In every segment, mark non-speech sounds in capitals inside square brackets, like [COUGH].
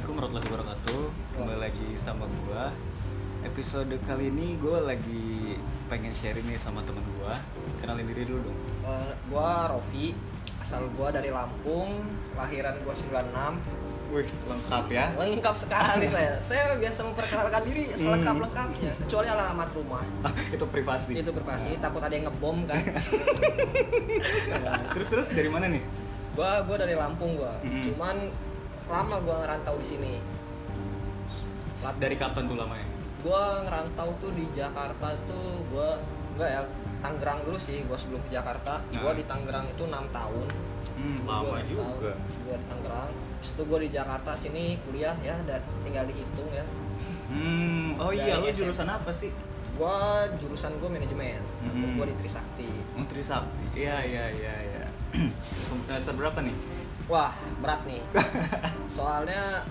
Assalamualaikum warahmatullahi wabarakatuh Kembali lagi sama gua Episode kali ini gua lagi pengen sharing nih sama temen gua Kenalin diri dulu dong Eh, gua Rofi, asal gua dari Lampung, lahiran gua 96. Wih lengkap ya Lengkap sekali saya. [LAUGHS] Saya biasa memperkenalkan diri selengkap-lengkapnya, kecuali alamat rumah. Ah, Itu privasi Itu privasi, takut ada yang ngebom kan. [LAUGHS] Nah, Terus-terus dari mana nih? gua gua dari Lampung gua. Mhm. Cuman lama gua ngerantau di sini. Dari kapan tuh lamanya? Gua ngerantau tuh di Jakarta tuh gua enggak ya Tangerang dulu sih gua sebelum ke Jakarta. Nah. di Tangerang itu enam tahun. Hmm, lama juga. Gua di Tangerang. Terus itu gua di Jakarta sini kuliah ya dan tinggal dihitung ya. Hmm, oh iya lo jurusan apa sih? Gua jurusan gua manajemen. Mhm. Gua di Trisakti. Oh Trisakti Iya iya iya iya [CLEARS THROAT] Semester berapa nih? Wah, berat nih. [LAUGHS] Soalnya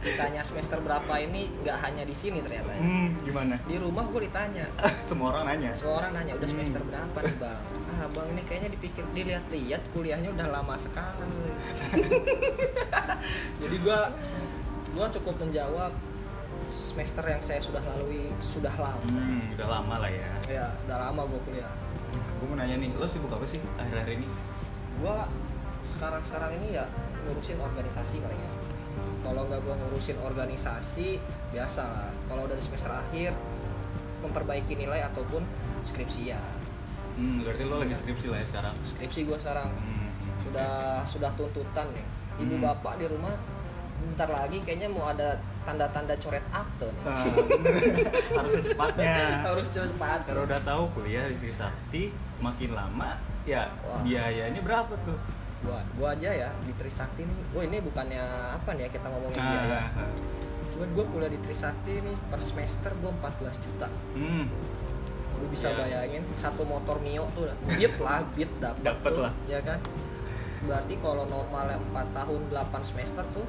ditanya semester berapa ini nggak hanya di sini ternyata ya. Hmm, gimana? Di rumah gua ditanya. [LAUGHS] Semua orang nanya Semua orang nanya udah Hmm. semester berapa nih bang? Ah bang ini kayaknya dipikir dilihat-lihat kuliahnya udah lama sekali. [LAUGHS] Jadi gua gua cukup menjawab semester yang saya sudah lalui sudah lama. Hmm, udah lama lah ya Ya udah lama gua kuliah. Gue mau nanya nih, lo sibuk apa sih akhir-akhir ini? Gua sekarang-sekarang ini ya ngurusin organisasi paling ya. Kalau nggak gua ngurusin organisasi biasa lah. Kalau dari semester akhir memperbaiki nilai ataupun skripsian. Hmm, berarti lo lagi skripsi lah ya sekarang. Skripsi gua sekarang Hmm. sudah sudah tuntutan nih ibu Hmm. bapak di rumah bentar lagi kayaknya mau ada tanda-tanda coret akte nih Ah, bener. harus secepatnya. [LAUGHS] harus cepat Kalau udah tahu kuliah di Trisakti makin lama, ya Wah. biayanya berapa tuh? Gua gua aja ya di Trisakti nih. Wah ini bukannya apa nih ya kita ngomongin Nah, biaya cuman gua kuliah di Trisakti nih per semester gua 14 juta. Hmm, lu bisa Ya. bayangin satu motor mio tuh lah. Beat lah beat dapat Dapet tuh, lah. ya kan? Berarti kalau normalnya 4 tahun 8 semester tuh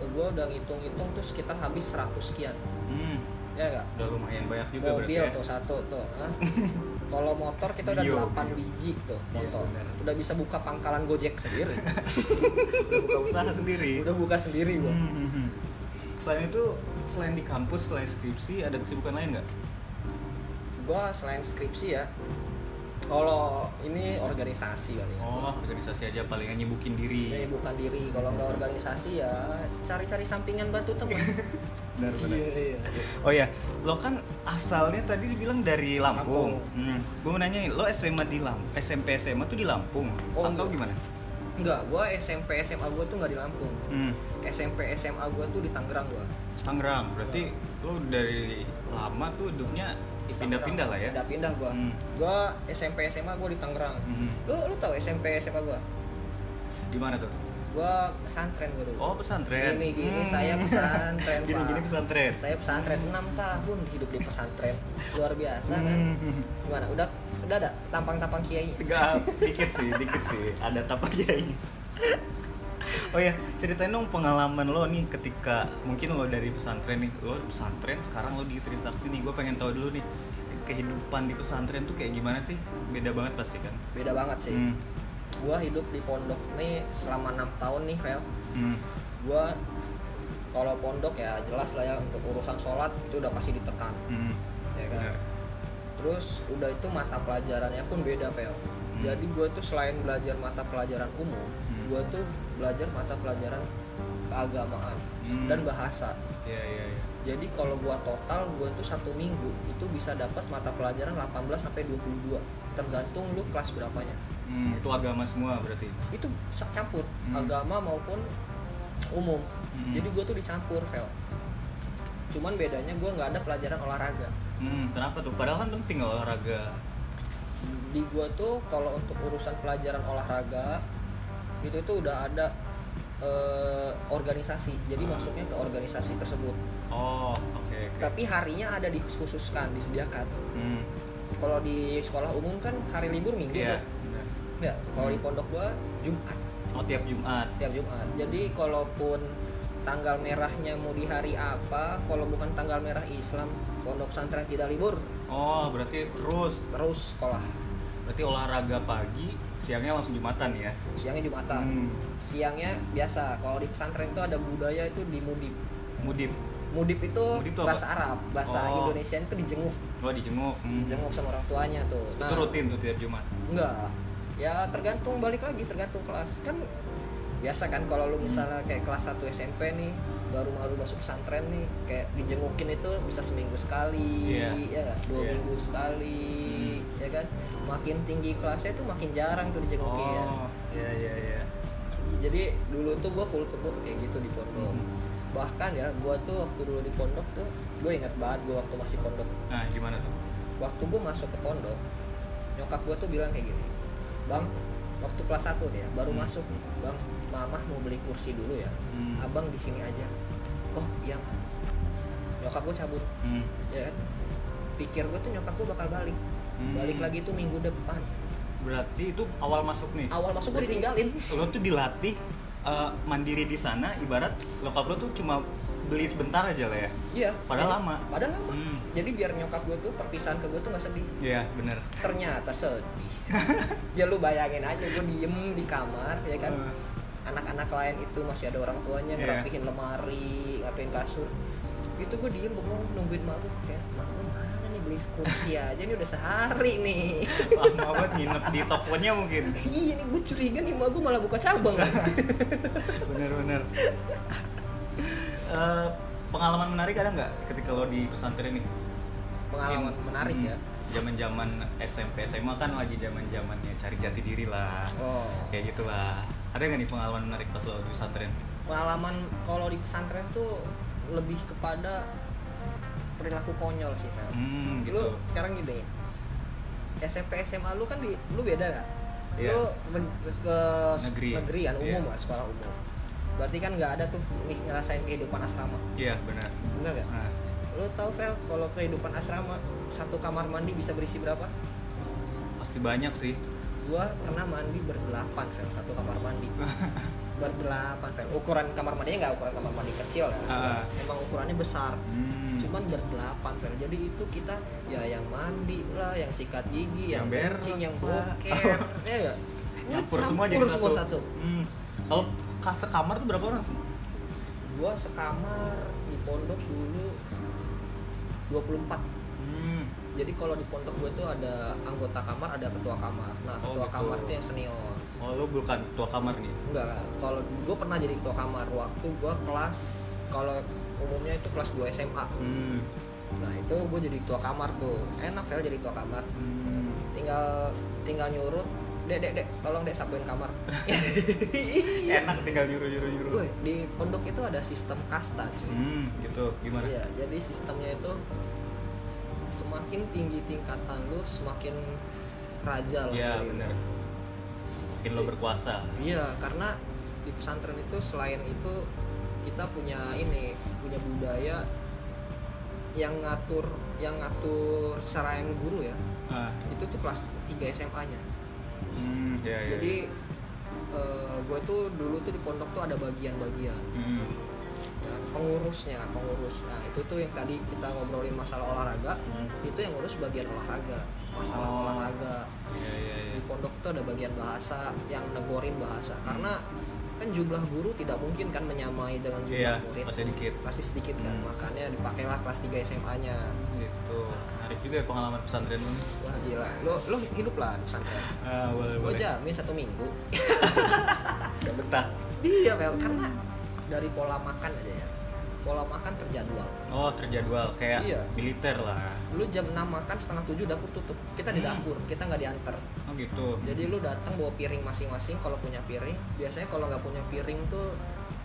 gue udah ngitung-ngitung tuh sekitar habis 100 sekian. Hmm, ya enggak udah lumayan banyak juga berarti mobil ya. tuh satu tuh? [LAUGHS] kalau motor kita udah Bio, 8 bio. biji tuh Iya, motor udah bisa buka pangkalan gojek sendiri [LAUGHS] Udah buka usaha sendiri. udah buka sendiri gua Hmm, hmm, hmm. Selain itu, selain di kampus, selain skripsi, ada kesibukan lain nggak? gua selain skripsi ya kalau ini organisasi kali ya Oh, organisasi aja palingan nyibukin diri. Ini bukan diri kalau nggak organisasi ya cari-cari sampingan bantu teman Benar, [LAUGHS] benar. Iya, iya. Oh ya, lo kan asalnya tadi dibilang dari Lampung. Lampung. Hmm. Gue mau nanya, lo SMA di Lampung, SMP SMA tuh di Lampung Oh, atau enggak. gimana? Enggak, gua SMP SMA gua tuh nggak di Lampung. Hmm. SMP SMA gua tuh di Tangerang gua. Tangerang, berarti lo dari lama tuh hidupnya pindah-pindah lah ya? Pindah-pindah gua. Hmm. Gua SMP SMA gua di Tangerang. Mhm. Lu lu tahu SMP SMA gua? Di mana tuh? Gua pesantren gua dulu. Oh pesantren. Gini gini Hmm. saya pesantren. [LAUGHS] Gini gini pesantren. Saya pesantren 6 tahun hidup di pesantren. Luar biasa kan. Hmm. Gimana? Udah udah ada tampang-tampang kiai. Enggak, dikit sih, dikit sih. Ada tapak kiainya. [LAUGHS] Oh ya, ceritain dong pengalaman lo nih ketika mungkin lo dari pesantren nih, lo pesantren sekarang lo di Trisakti nih, gue pengen tahu dulu nih kehidupan di pesantren tuh kayak gimana sih? Beda banget pasti kan? Beda banget sih. Hmm. Gua hidup di pondok nih selama 6 tahun nih, Vel. Hmm. gua kalau pondok ya jelas lah ya untuk urusan sholat itu udah pasti ditekan Hmm. ya kan Bener. terus udah itu mata pelajarannya pun beda pel jadi gua tuh selain belajar mata pelajaran umum Hmm. gua tuh belajar mata pelajaran keagamaan Hmm. dan bahasa Iya, iya, iya. jadi kalau gua total gua tuh satu minggu itu bisa dapat mata pelajaran 18 sampai 22 tergantung lu kelas berapanya Hmm, itu agama semua berarti. itu campur Hmm. agama maupun umum Hmm. jadi gue tuh dicampur Vel cuman bedanya gue nggak ada pelajaran olahraga Hmm, kenapa tuh? Padahal kan penting olahraga. Di gue tuh kalau untuk urusan pelajaran olahraga itu tuh udah ada eh, organisasi jadi masuknya ke organisasi tersebut Oh, oke, oke. tapi harinya ada dikhususkan disediakan Hmm. kalau di sekolah umum kan hari libur minggu tuh. bener. ya kalau di pondok gue jumat Oh, tiap Jumat. tiap Jumat. Jadi kalaupun tanggal merahnya mau di hari apa, kalau bukan tanggal merah Islam, pondok pesantren tidak libur, Oh, berarti terus. Terus sekolah. berarti olahraga pagi siangnya langsung jumatan ya? Siangnya jumatan. Hmm. siangnya biasa kalau di pesantren itu ada budaya itu di mudip. Mudip. Mudip itu Mudip itu apa? bahasa Arab. Bahasa Oh. Indonesia itu dijenguk. Oh dijenguk. Hmm. dijenguk sama orang tuanya tuh. Itu rutin tuh tiap jumat? Enggak. Ya tergantung balik lagi tergantung kelas. Kan biasa kan kalau lu misalnya kayak kelas 1 SMP nih baru baru masuk pesantren nih kayak dijengukin itu bisa seminggu sekali Iya. ya dua Iya. minggu sekali ya kan? Makin tinggi kelasnya tuh makin jarang tuh dijengukin. Oh iya iya iya. Jadi dulu tuh gue kultur gue tuh kayak gitu di pondok. Hmm. bahkan ya gue tuh waktu dulu di pondok tuh gue inget banget gue waktu masih pondok. Nah gimana tuh? Waktu gue masuk ke pondok nyokap gue tuh bilang kayak gini bang waktu kelas 1 nih ya baru Hmm. masuk nih bang mamah mau beli kursi dulu ya Hmm. abang di sini aja oh iya Ma." nyokap gue cabut Hmm. ya kan pikir gue tuh nyokap gue bakal balik Hmm. balik lagi tuh minggu depan berarti itu awal masuk nih awal masuk gue ditinggalin lo tuh dilatih eh, mandiri di sana ibarat lokap lo tuh cuma beli sebentar aja lah ya. Iya. Padahal Jadi- lama. padahal lama. Hmm. jadi biar nyokap gue tuh perpisahan ke gue tuh nggak sedih. Iya bener. Ternyata sedih. [LAUGHS] Ya lu bayangin aja gue diem di kamar ya kan? Eh, anak-anak lain itu masih ada orang tuanya Iya. ngerapihin lemari ngapain kasur. Itu gue diem bengong nungguin mak gue kayak mak gue mana nih beli kursi aja ini udah sehari nih. [LAUGHS] Lama banget nginep di tokonya mungkin. Iya nih gue curiga nih mak gue malah buka cabang. [LAUGHS] Bener-bener Eh, pengalaman menarik ada nggak ketika lo di pesantren nih pengalaman Mungkin, menarik hmm, ya. zaman-zaman SMP SMA kan lagi zaman-zamannya cari jati diri lah. Oh. Kayak gitulah. Ada nggak nih pengalaman menarik pas lo di pesantren? Pengalaman kalau di pesantren tuh lebih kepada perilaku konyol sih Fel. hmm lu gitu. sekarang gini SMP SMA lu kan di lu beda nggak? Iya. lu men- ke Negeri. negeri kan umum Iya. lah sekolah umum berarti kan nggak ada tuh ngerasain kehidupan asrama. Iya benar. Bener nggak? Nah, lu tahu Vel kalau kehidupan asrama satu kamar mandi bisa berisi berapa? Pasti banyak sih. Gua pernah mandi berdelapan Vel satu kamar mandi. [LAUGHS] Berdelapan Vel ukuran kamar mandinya nggak ukuran kamar mandi kecil ya. Ah. emang ukurannya besar. Hmm. cuman berdelapan Vel jadi itu kita ya yang mandi lah yang sikat gigi yang, Yang kencing yang lah. boker. [LAUGHS] Ya nyampur semua jadi satu, semua satu? Hmm. kalau ka- sekamar tuh berapa orang sih? Gua sekamar di pondok dulu 24 hmm. jadi kalau di pondok gue tuh ada anggota kamar ada ketua kamar. Nah Oh, ketua gitu. kamar tuh yang senior. Oh lo bukan ketua kamar nih? Enggak kalau gue pernah jadi ketua kamar. Waktu gue kelas kalau umumnya itu kelas 2 SMA hmm. nah itu gue jadi ketua kamar tuh. Enak Vel jadi ketua kamar. Hmm. tinggal tinggal nyuruh dek dek dek tolong dek sapuin kamar [LAUGHS] enak tinggal nyuruh nyuruh nyuruh Woi, di pondok itu ada sistem kasta cuy hmm gitu gimana Iya, jadi sistemnya itu semakin tinggi tingkatan lu semakin raja lah. Iya benar makin lo berkuasa Iya, karena di pesantren itu selain itu kita punya ini, punya budaya yang ngatur yang ngatur secara yang guru ya. ah. Itu tuh kelas 3 SMA-nya. Hmm ya ya Jadi gue tuh dulu tuh di pondok tuh ada bagian-bagian hmm. ya, pengurusnya, pengurus. Nah, itu tuh yang tadi kita ngobrolin masalah olahraga, Hmm. itu yang ngurus bagian olahraga, masalah Oh. olahraga. ya ya ya di pondok itu ada bagian bahasa yang negorin bahasa karena kan jumlah guru tidak mungkin kan menyamai dengan jumlah Iya, murid pasti dikit. pasti sedikit kan Hmm. makanya dipakailah kelas 3 SMA nya gitu juga ya pengalaman pesantren nih? Wah gila. Lo lo hidup lah di pesantren. Ah boleh gue boleh. jamin satu minggu. [LAUGHS] Gak betah. Iya Vel karena dari pola makan aja ya. Pola makan terjadwal. Oh terjadwal. Kayak Iya. militer lah. Lu jam 6 makan setengah 7 dapur tutup. Kita di Hmm. dapur kita nggak diantar. Oh gitu. Jadi lu datang bawa piring masing-masing kalau punya piring. Biasanya kalau nggak punya piring tuh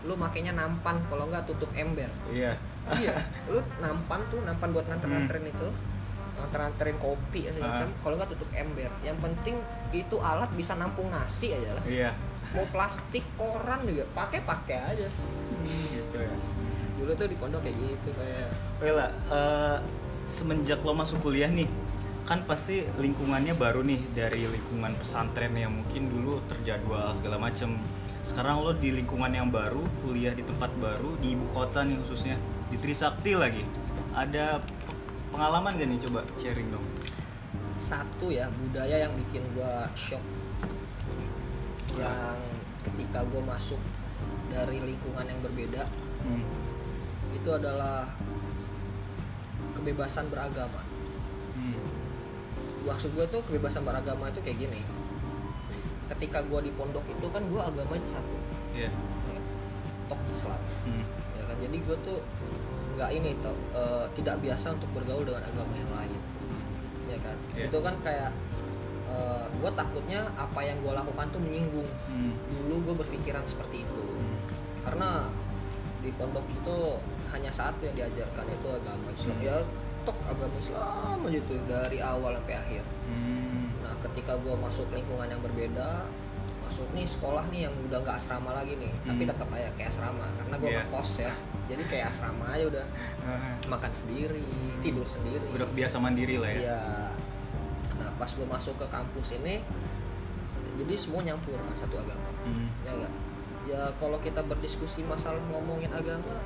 lu makainya nampan. Kalau nggak tutup ember. Iya. Iya. [LAUGHS] Lu nampan tuh nampan buat nganter-nganterin itu nganter-nganterin kopi segala Ah. macam. Kalau nggak tutup ember. Yang penting itu alat bisa nampung nasi aja lah. Iya. Mau plastik koran juga. Pakai pakai aja gitu ya. Dulu tuh di pondok kayak gitu kayak. Wela, eh, semenjak lo masuk kuliah nih, kan pasti lingkungannya baru nih dari lingkungan pesantren yang mungkin dulu terjadwal segala macem. Sekarang lo di lingkungan yang baru, kuliah di tempat baru di ibu kota nih khususnya di Trisakti lagi. Ada pengalaman gak nih coba sharing dong? satu ya budaya yang bikin gua shock yang ketika gua masuk dari lingkungan yang berbeda Hmm. itu adalah kebebasan beragama Hmm. maksud gue tuh kebebasan beragama itu kayak gini ketika gue di pondok itu kan gue agamanya satu Iya. ya, tok Islam Hmm. ya kan jadi gue tuh nggak ini tau eh, tidak biasa untuk bergaul dengan agama yang lain ya kan Iya. itu kan kayak gue takutnya apa yang gue lakukan tuh menyinggung Hmm. dulu gue berpikiran seperti itu Hmm. karena di pondok itu hanya satu yang diajarkan itu agama Islam Hmm. ya tok agama Islam aja tuh dari awal sampai akhir Hmm. nah ketika gue masuk lingkungan yang berbeda masuk nih sekolah nih yang udah nggak asrama lagi nih tapi Hmm. tetap aja kayak asrama karena gue Iya. ngekos ya jadi kayak asrama aja udah Ah, makan sendiri tidur sendiri Udah biasa mandiri lah ya. Iya. Nah pas gue masuk ke kampus ini, jadi semua nyampur kan satu agama. Hmm. Ya enggak? Ya kalau kita berdiskusi masalah ngomongin agama,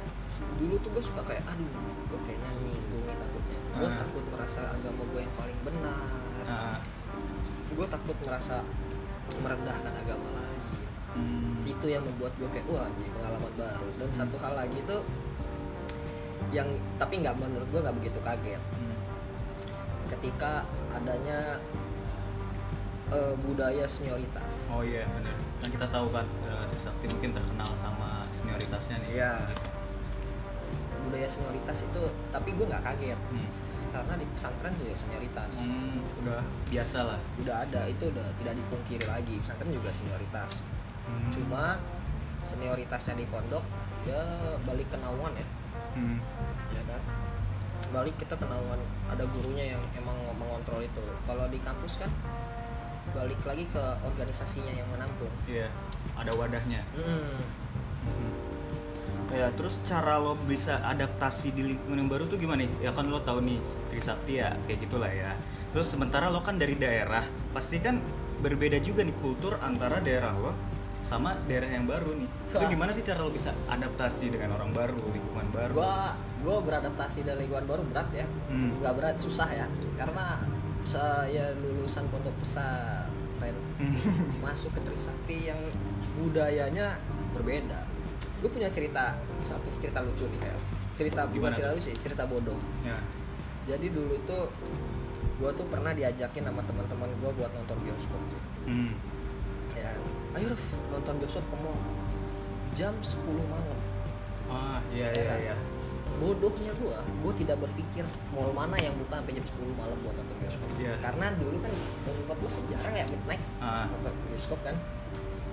dulu tuh gue suka kayak, aduh, gue kayaknya nyinggung nih takutnya. Gue Ah. takut merasa agama gue yang paling benar. Ah, Gue takut merasa merendahkan agama lain. hmm. Itu yang membuat gue kayak, wah anjing pengalaman baru. Dan satu hal lagi tuh, yang tapi nggak menurut gue nggak begitu kaget. Hmm. ketika adanya eh, budaya senioritas. Oh iya benar. Kan kita tahu kan eh, Trisakti mungkin terkenal sama senioritasnya nih. Iya. Budaya senioritas itu, tapi gue nggak kaget Hmm. Karena di pesantren juga senioritas. Hmm, udah biasa lah. Udah ada itu udah tidak dipungkiri lagi pesantren juga senioritas. Hmm. Cuma senioritasnya di pondok ya balik kenaungan ya, Hmm. ya kan. Balik kita kenaungan ada gurunya yang emang mengontrol itu. Kalau di kampus kan balik lagi ke organisasinya yang menampung. Iya. Ada wadahnya. Hmm. Ya, terus cara lo bisa adaptasi di lingkungan yang baru tuh gimana nih? Ya kan lo tahu nih Trisakti ya kayak gitulah ya. Terus sementara lo kan dari daerah, pasti kan berbeda juga nih kultur antara daerah lo sama daerah yang baru nih. Itu gimana sih cara lo bisa adaptasi dengan orang baru, lingkungan baru? gua gua beradaptasi dari lingkungan baru berat ya Hmm. nggak berat susah ya karena saya lulusan pondok pesantren Hmm. masuk ke Trisakti yang budayanya berbeda gue punya cerita satu cerita lucu nih El. cerita bukan cerita lucu sih cerita bodoh ya. jadi dulu itu gue tuh pernah diajakin sama teman-teman gue buat nonton bioskop Hmm. ya ayo Ruf, nonton bioskop ke mall jam 10 malam Ah, iya iya Era. iya. bodohnya gua gua tidak berpikir mall mana yang buka sampai jam 10 malam buat nonton bioskop Iya. karena dulu kan tempat gua sejarang ya midnight Ah. nonton bioskop kan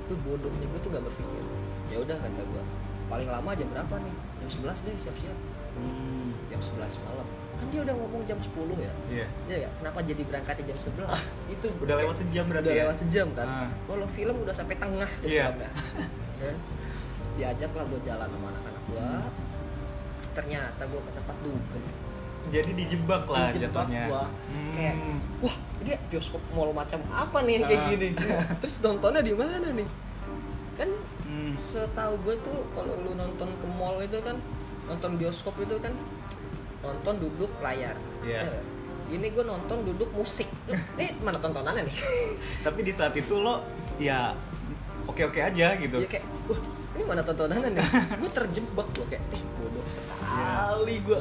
itu bodohnya gua tuh gak berpikir ya udah kata gua paling lama jam berapa nih jam 11 deh siap-siap Hmm. jam 11 malam kan dia udah ngomong jam 10 ya Iya. ya ya kenapa jadi berangkatnya jam 11 itu Udah lewat sejam berarti udah ya? lewat sejam kan Ah. kalau film udah sampai tengah tuh Iya. filmnya Dan [LAUGHS] diajak lah gue jalan sama anak-anak gue ternyata gue ke tempat dugem Jadi dijebak lah Dijebak jatuhnya. gua. Hmm. kayak wah ini bioskop mall macam apa nih yang kayak Ah. gini [LAUGHS] terus nontonnya di mana nih kan. Setahu gue tuh kalau lu nonton ke mall itu kan nonton bioskop itu kan nonton duduk layar Iya. Ya. ini gue nonton duduk musik [LAUGHS] ini mana tontonannya nih [LAUGHS] Tapi di saat itu lo ya oke-oke aja gitu. Iya kayak, wah ini mana tontonannya nih? [LAUGHS] gue terjebak loh kayak, eh bodoh sekali gue.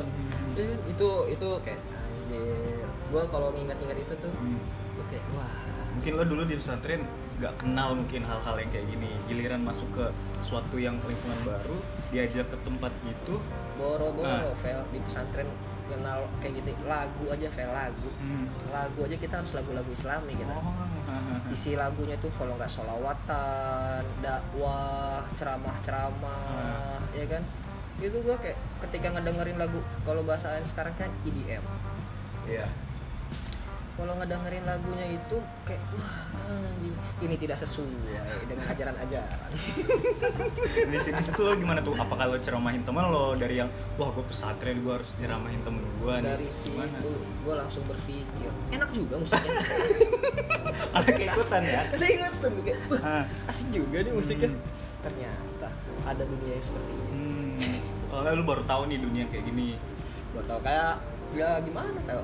itu itu kayak anjir. Gue kalau nginget-inget itu tuh, Hmm. gue kayak wah. Mungkin lo dulu di pesantren nggak kenal mungkin hal-hal yang kayak gini. Giliran masuk ke suatu yang lingkungan baru, diajak ke tempat itu, Boro-boro, Ah. Vel di pesantren kenal kayak gitu. Lagu aja Vel lagu. Hmm. lagu aja kita harus lagu-lagu islami gitu. Oh, isi lagunya tuh kalau nggak solawatan dakwah ceramah-ceramah ya kan? Itu gue kayak ketika ngedengerin lagu kalau bahasa sekarang kan EDM Iya. Kalau ngedengerin lagunya itu kayak wah anjing, ini tidak sesuai dengan ajaran-ajaran [LAUGHS] Di sini situ lo gimana tuh? Apa kalau ceramahin teman lo dari yang wah gue pesantren gue harus ceramahin temen gue nih. dari situ gue langsung berpikir enak juga musiknya [LAUGHS] Ada keikutan ya. [LAUGHS] saya ingat tuh kayak wah Ah. asik juga nih musiknya Hmm. ternyata ada dunia yang seperti ini Hmm. Oh, lu baru tahu nih dunia kayak gini. gue tau kayak ya gimana Vel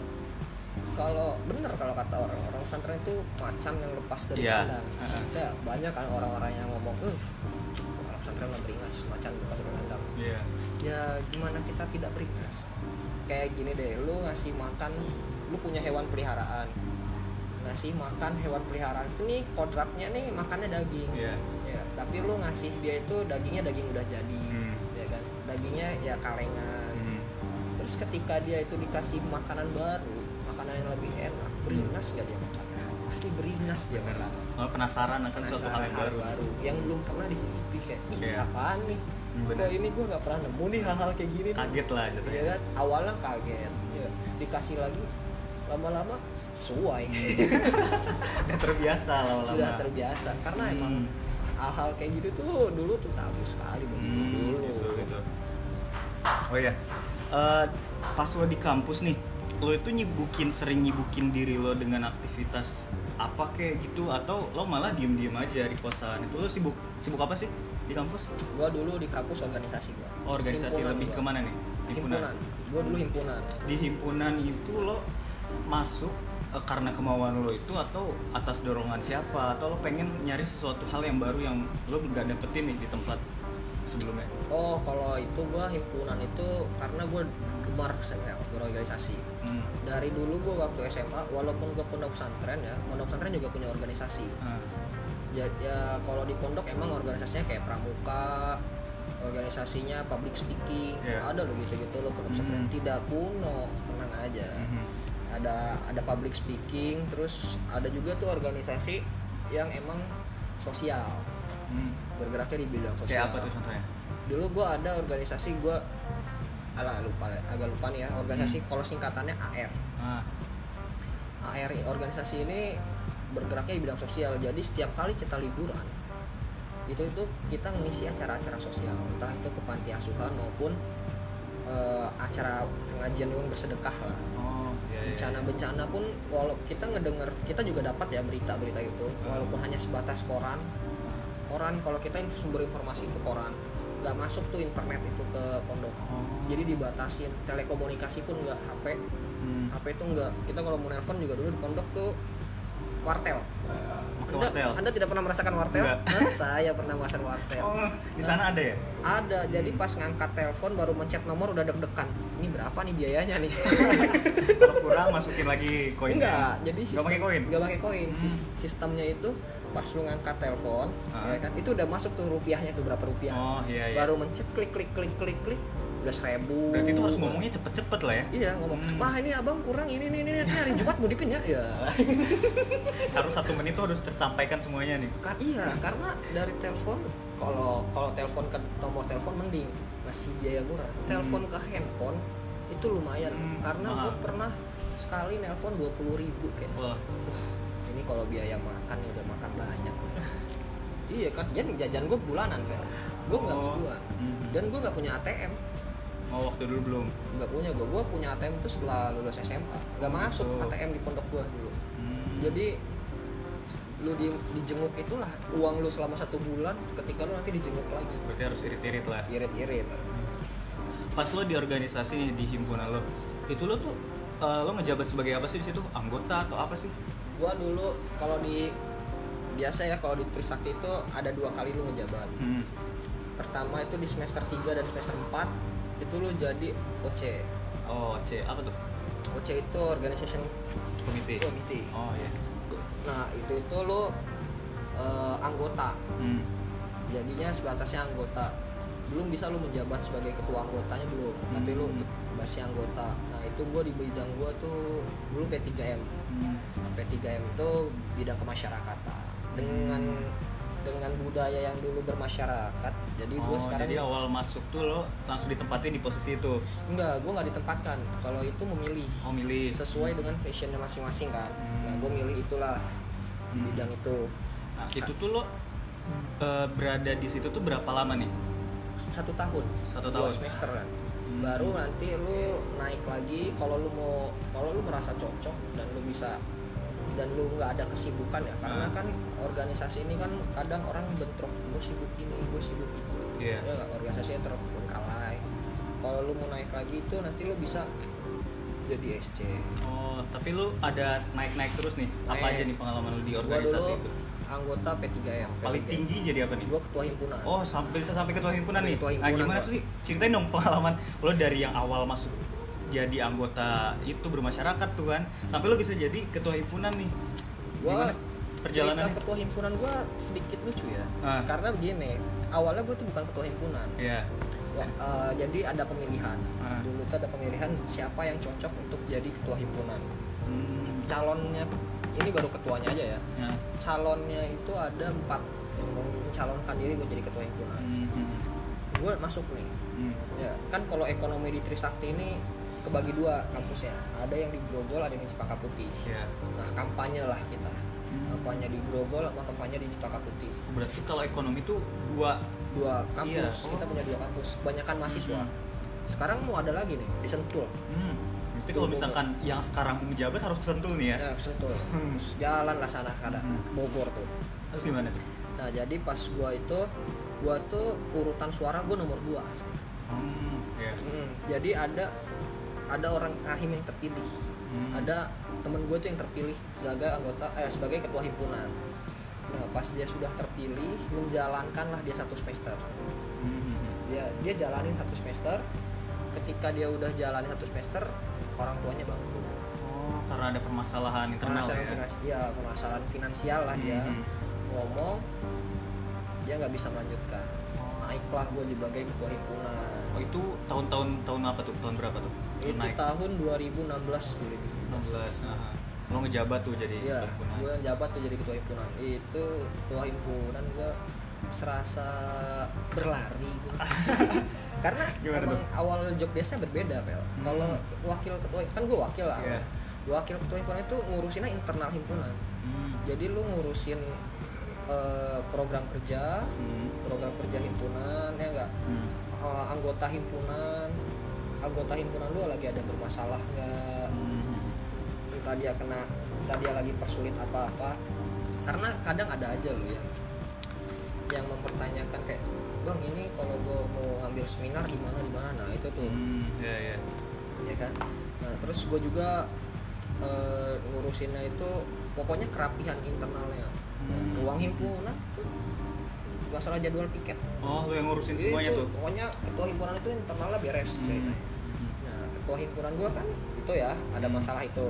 kalau bener kalau kata orang orang pesantren itu macan yang lepas dari Iya. kandang ada banyak kan orang-orang yang ngomong eh orang pesantren nggak beringas macan lepas dari kandang Iya. ya gimana kita tidak beringas kayak gini deh lu ngasih makan lu punya hewan peliharaan ngasih makan hewan peliharaan itu nih kodratnya nih makannya daging Iya. ya tapi lu ngasih dia itu dagingnya daging udah jadi Hmm. ya kan dagingnya ya kalengan Hmm. terus ketika dia itu dikasih makanan baru makanan yang lebih enak beringas gak dia makan pasti beringas dia makan Oh, penasaran akan suatu hal yang Penasaran baru. yang belum pernah dicicipi kayak ih Iya. apaan nih Hmm, bener. kok ini gua nggak pernah nemu nih hal-hal kayak gini nih. Kaget lah ya jatuhnya. kan awalnya kaget ya. dikasih lagi lama-lama sesuai [LAUGHS] Udah terbiasa lama-lama. sudah terbiasa karena Hmm. emang hal-hal kayak gitu tuh dulu tuh tabu sekali Hmm, dulu gitu, gitu. Oh iya, Eh, pas lo di kampus nih, lo itu nyibukin sering nyibukin diri lo dengan aktivitas apa kayak gitu? Atau lo malah diem-diem aja di kosan? Itu lo sibuk sibuk apa sih di kampus? gua dulu di kampus organisasi gua. Oh, organisasi. Himpunan lebih gua. ke mana nih? himpunan. Gua dulu himpunan. Di himpunan itu lo masuk eh, karena kemauan lo itu atau atas dorongan siapa? Atau lo pengen nyari sesuatu hal yang baru yang lo nggak dapetin nih di tempat sebelumnya? oh kalau itu gua himpunan itu karena gua gemar SML berorganisasi Hmm. dari dulu gua waktu SMA walaupun gua pondok pesantren ya pondok pesantren juga punya organisasi Ah. ya, ya kalau di pondok emang organisasinya kayak pramuka organisasinya public speaking Iya. ada loh gitu-gitu loh pondok pesantren Hmm. tidak kuno tenang aja Mhm. ada ada public speaking terus ada juga tuh organisasi yang emang sosial Hmm. bergeraknya di bidang sosial Kayak apa tuh contohnya? dulu gue ada organisasi gue ala lupa agak lupa nih ya organisasi kalau singkatannya AR Ah. AR organisasi ini bergeraknya di bidang sosial jadi setiap kali kita liburan itu itu kita ngisi acara-acara sosial entah itu ke panti asuhan maupun eh, acara pengajian yang bersedekah lah Oh, iya, iya. bencana-bencana pun walau kita ngedenger kita juga dapat ya berita-berita itu walaupun hanya sebatas koran koran kalau kita sumber informasi itu koran nggak masuk tuh internet itu ke pondok Oh. jadi dibatasin telekomunikasi pun nggak HP Hmm. HP itu nggak kita kalau mau nelpon juga dulu di pondok tuh wartel anda, wartel. anda tidak pernah merasakan wartel. Hah? saya pernah merasakan wartel Oh, di sana ada ya? ada jadi pas ngangkat telepon baru mencet nomor udah deg-degan ini berapa nih biayanya nih [LAUGHS] Kalau kurang masukin lagi koin. enggak jadi sistem pakai koin. nggak pakai koin Hmm. Sis- sistemnya itu pas lu ngangkat telepon Ah. ya kan? Itu udah masuk tuh rupiahnya tuh berapa rupiah. Oh, iya iya. baru mencet klik klik klik klik klik udah seribu. Berarti itu harus ngomongnya cepet-cepet lah ya. iya ngomong Hmm. mah ini abang kurang ini ini ini, ini hari jumat mau dipin ya? Ya. [LAUGHS] Harus satu menit itu harus tersampaikan semuanya nih. kan iya karena dari telepon kalau kalau telepon ke nomor telepon mending masih biaya murah. Telepon ke handphone itu lumayan. Hmm, karena gue pernah sekali nelpon dua puluh ribu kayak. Wah, ini kalau biaya makan udah makan banyak iya kan jadi jajan gue bulanan Vel gue nggak Oh. mingguan Mhm. dan gue nggak punya ATM oh waktu dulu belum. nggak punya gue gue punya ATM itu setelah lulus SMA nggak masuk Oh. ATM di pondok gue dulu Hmm. jadi lu di, dijenguk itulah uang lu selama satu bulan ketika lu nanti dijenguk lagi berarti harus irit-irit lah. irit-irit Pas lo di organisasi nih, di himpunan lo, itu lo tuh eh, lo ngejabat sebagai apa sih di situ? Anggota atau apa sih? Gua dulu kalau di biasa ya kalau di Trisakti itu ada dua kali lu ngejabat Hmm. pertama itu di semester 3 dan semester 4 itu lu jadi OC Oh, C apa tuh? OC itu Organization Komite. Committee Oh iya. nah itu itu lu eh, anggota Hmm. jadinya sebatasnya anggota belum bisa lu menjabat sebagai ketua anggotanya belum tapi lu Hmm. masih anggota nah itu gua di bidang gua tuh dulu P3M Hmm. P3M itu bidang kemasyarakatan dengan dengan budaya yang dulu bermasyarakat jadi gue Oh, sekarang jadi awal masuk tuh lo langsung ditempatin di posisi itu. enggak gue nggak ditempatkan kalau itu memilih Oh, milih. sesuai dengan fashionnya masing-masing kan Hmm. nah gue milih itulah di Hmm. bidang itu Nah, itu tuh lo eh, berada di situ tuh berapa lama nih? satu tahun Satu dua tahun. semester kan Hmm. baru nanti lu naik lagi kalau lu mau kalau lu merasa cocok dan lu bisa dan lu nggak ada kesibukan ya karena Ah. kan organisasi ini kan kadang orang bentrok gue sibuk ini gue sibuk itu Iya. ya organisasinya terbengkalai kalau lu mau naik lagi itu nanti lu bisa jadi SC Oh, tapi lu ada naik-naik terus nih. Apa Naik. aja nih pengalaman lu di organisasi dulu itu? anggota P3M. Paling P3M. tinggi jadi apa nih? Gua ketua himpunan. Oh, sampai bisa sampai ketua himpunan nih. Ketua nah, himpunan gimana gua. tuh sih? Ceritain dong pengalaman lo dari yang awal masuk jadi anggota itu bermasyarakat tuh kan, sampai lo bisa jadi ketua himpunan nih. Gua Gimana cerita ketua himpunan gua sedikit lucu ya. Ah. Karena begini, awalnya gua tuh bukan ketua himpunan. Iya. Wah, eh, jadi ada pemilihan. Ah. Dulu tuh ada pemilihan siapa yang cocok untuk jadi ketua himpunan. Hmm. Calonnya ini baru ketuanya aja ya. Nah. Calonnya itu ada empat mencalonkan diri buat jadi ketua himpunan. Hmm. Gue masuk nih. Hmm. Ya, kan kalau ekonomi di Trisakti ini kebagi dua kampusnya. Ada yang di Grogol, ada yang di Cempaka Putih. Ya. Nah, kampanye lah kita. Hmm. Kampanye di Grogol sama kampanye di Cempaka Putih. Berarti kalau ekonomi tuh dua. Dua kampus, Iya. kita punya dua kampus. Kebanyakan mahasiswa. Hmm. Sekarang mau ada lagi nih di Sentul. Hmm. Berarti kalau misalkan yang sekarang menjabat harus kesentul nih ya. Ya, ke Sentul. Hmm. Jalan lah sana sana Hmm. ke Bogor tuh. Terus gimana tuh? Nah, jadi pas gua itu gua tuh urutan suara gua nomor dua. Hmm. Ya. Hmm, jadi ada ada orang kahim yang terpilih. Hmm. Ada temen gue tuh yang terpilih jaga anggota eh sebagai ketua himpunan. Nah, pas dia sudah terpilih, menjalankanlah dia satu semester. Hmm. Dia dia jalanin satu semester. Ketika dia udah jalani satu semester, orang tuanya bangkrut. Oh, karena ada permasalahan internal Permasalahan ya. finansial, ya, permasalahan finansial lah dia Hmm. ngomong, dia nggak bisa melanjutkan. Naiklah gue sebagai ketua himpunan. Oh, itu tahun-tahun tahun apa tuh? Tahun berapa tuh? Itu Naik tahun 2016 2017. 16. Nah, lo ngejabat tuh jadi ketua himpunan. gue jabat tuh jadi ketua himpunan. Itu ketua himpunan gue serasa berlari gue. [LAUGHS] Karena Gimana emang tuh? awal job desknya berbeda, Pel. Hmm. Kalau wakil ketua kan gue wakil lah. Iya. Wakil ketua himpunan itu ngurusinnya internal himpunan. Hmm. Jadi lu ngurusin eh, program kerja, Hmm. program kerja himpunan ya enggak Hmm. Eh, anggota himpunan anggota himpunan lu lagi ada bermasalah nggak Hmm. entah dia kena entah dia lagi persulit apa-apa karena kadang ada aja loh yang yang mempertanyakan kayak bang ini kalau gue mau ngambil seminar di mana di mana nah itu tuh Hmm. Ya, ya. ya kan nah terus gue juga eh, ngurusinnya itu pokoknya kerapihan internalnya Hmm. ruang himpunan tuh nggak salah jadwal piket Oh, lo yang ngurusin Itu, semuanya tuh. pokoknya ketua himpunan itu internalnya beres Hmm. ceritanya Nah, ketua himpunan gua kan itu ya ada Hmm. masalah itu.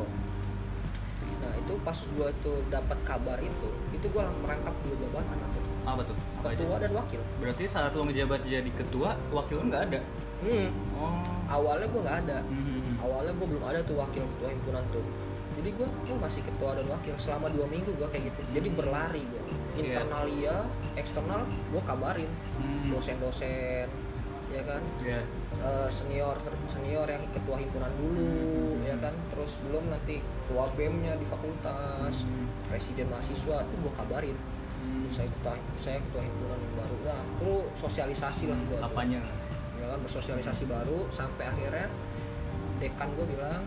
Nah, itu pas gua tuh dapat kabar itu, itu gua langsung merangkap dua jabatan aku. Apa tuh? Apa aja? Ketua dan wakil. Berarti saat lo ngejabat jadi ketua, wakil lo nggak ada. Hmm. Oh. Awalnya gua nggak ada. Hmm. Awalnya gua belum ada tuh wakil ketua himpunan tuh. Jadi gua tuh masih ketua dan wakil selama dua minggu gua kayak gitu. Jadi berlari gua. Internal iya, eksternal gua kabarin Hmm. dosen-dosen ya kan Ya. eh, senior senior yang ketua himpunan dulu Hmm. ya kan terus belum nanti ketua bem-nya di fakultas Hmm. presiden mahasiswa tuh gua kabarin Hmm. saya ketua saya ketua himpunan yang baru nah terus sosialisasi lah gua tuh. Apanya? ya kan bersosialisasi baru sampai akhirnya dekan gue bilang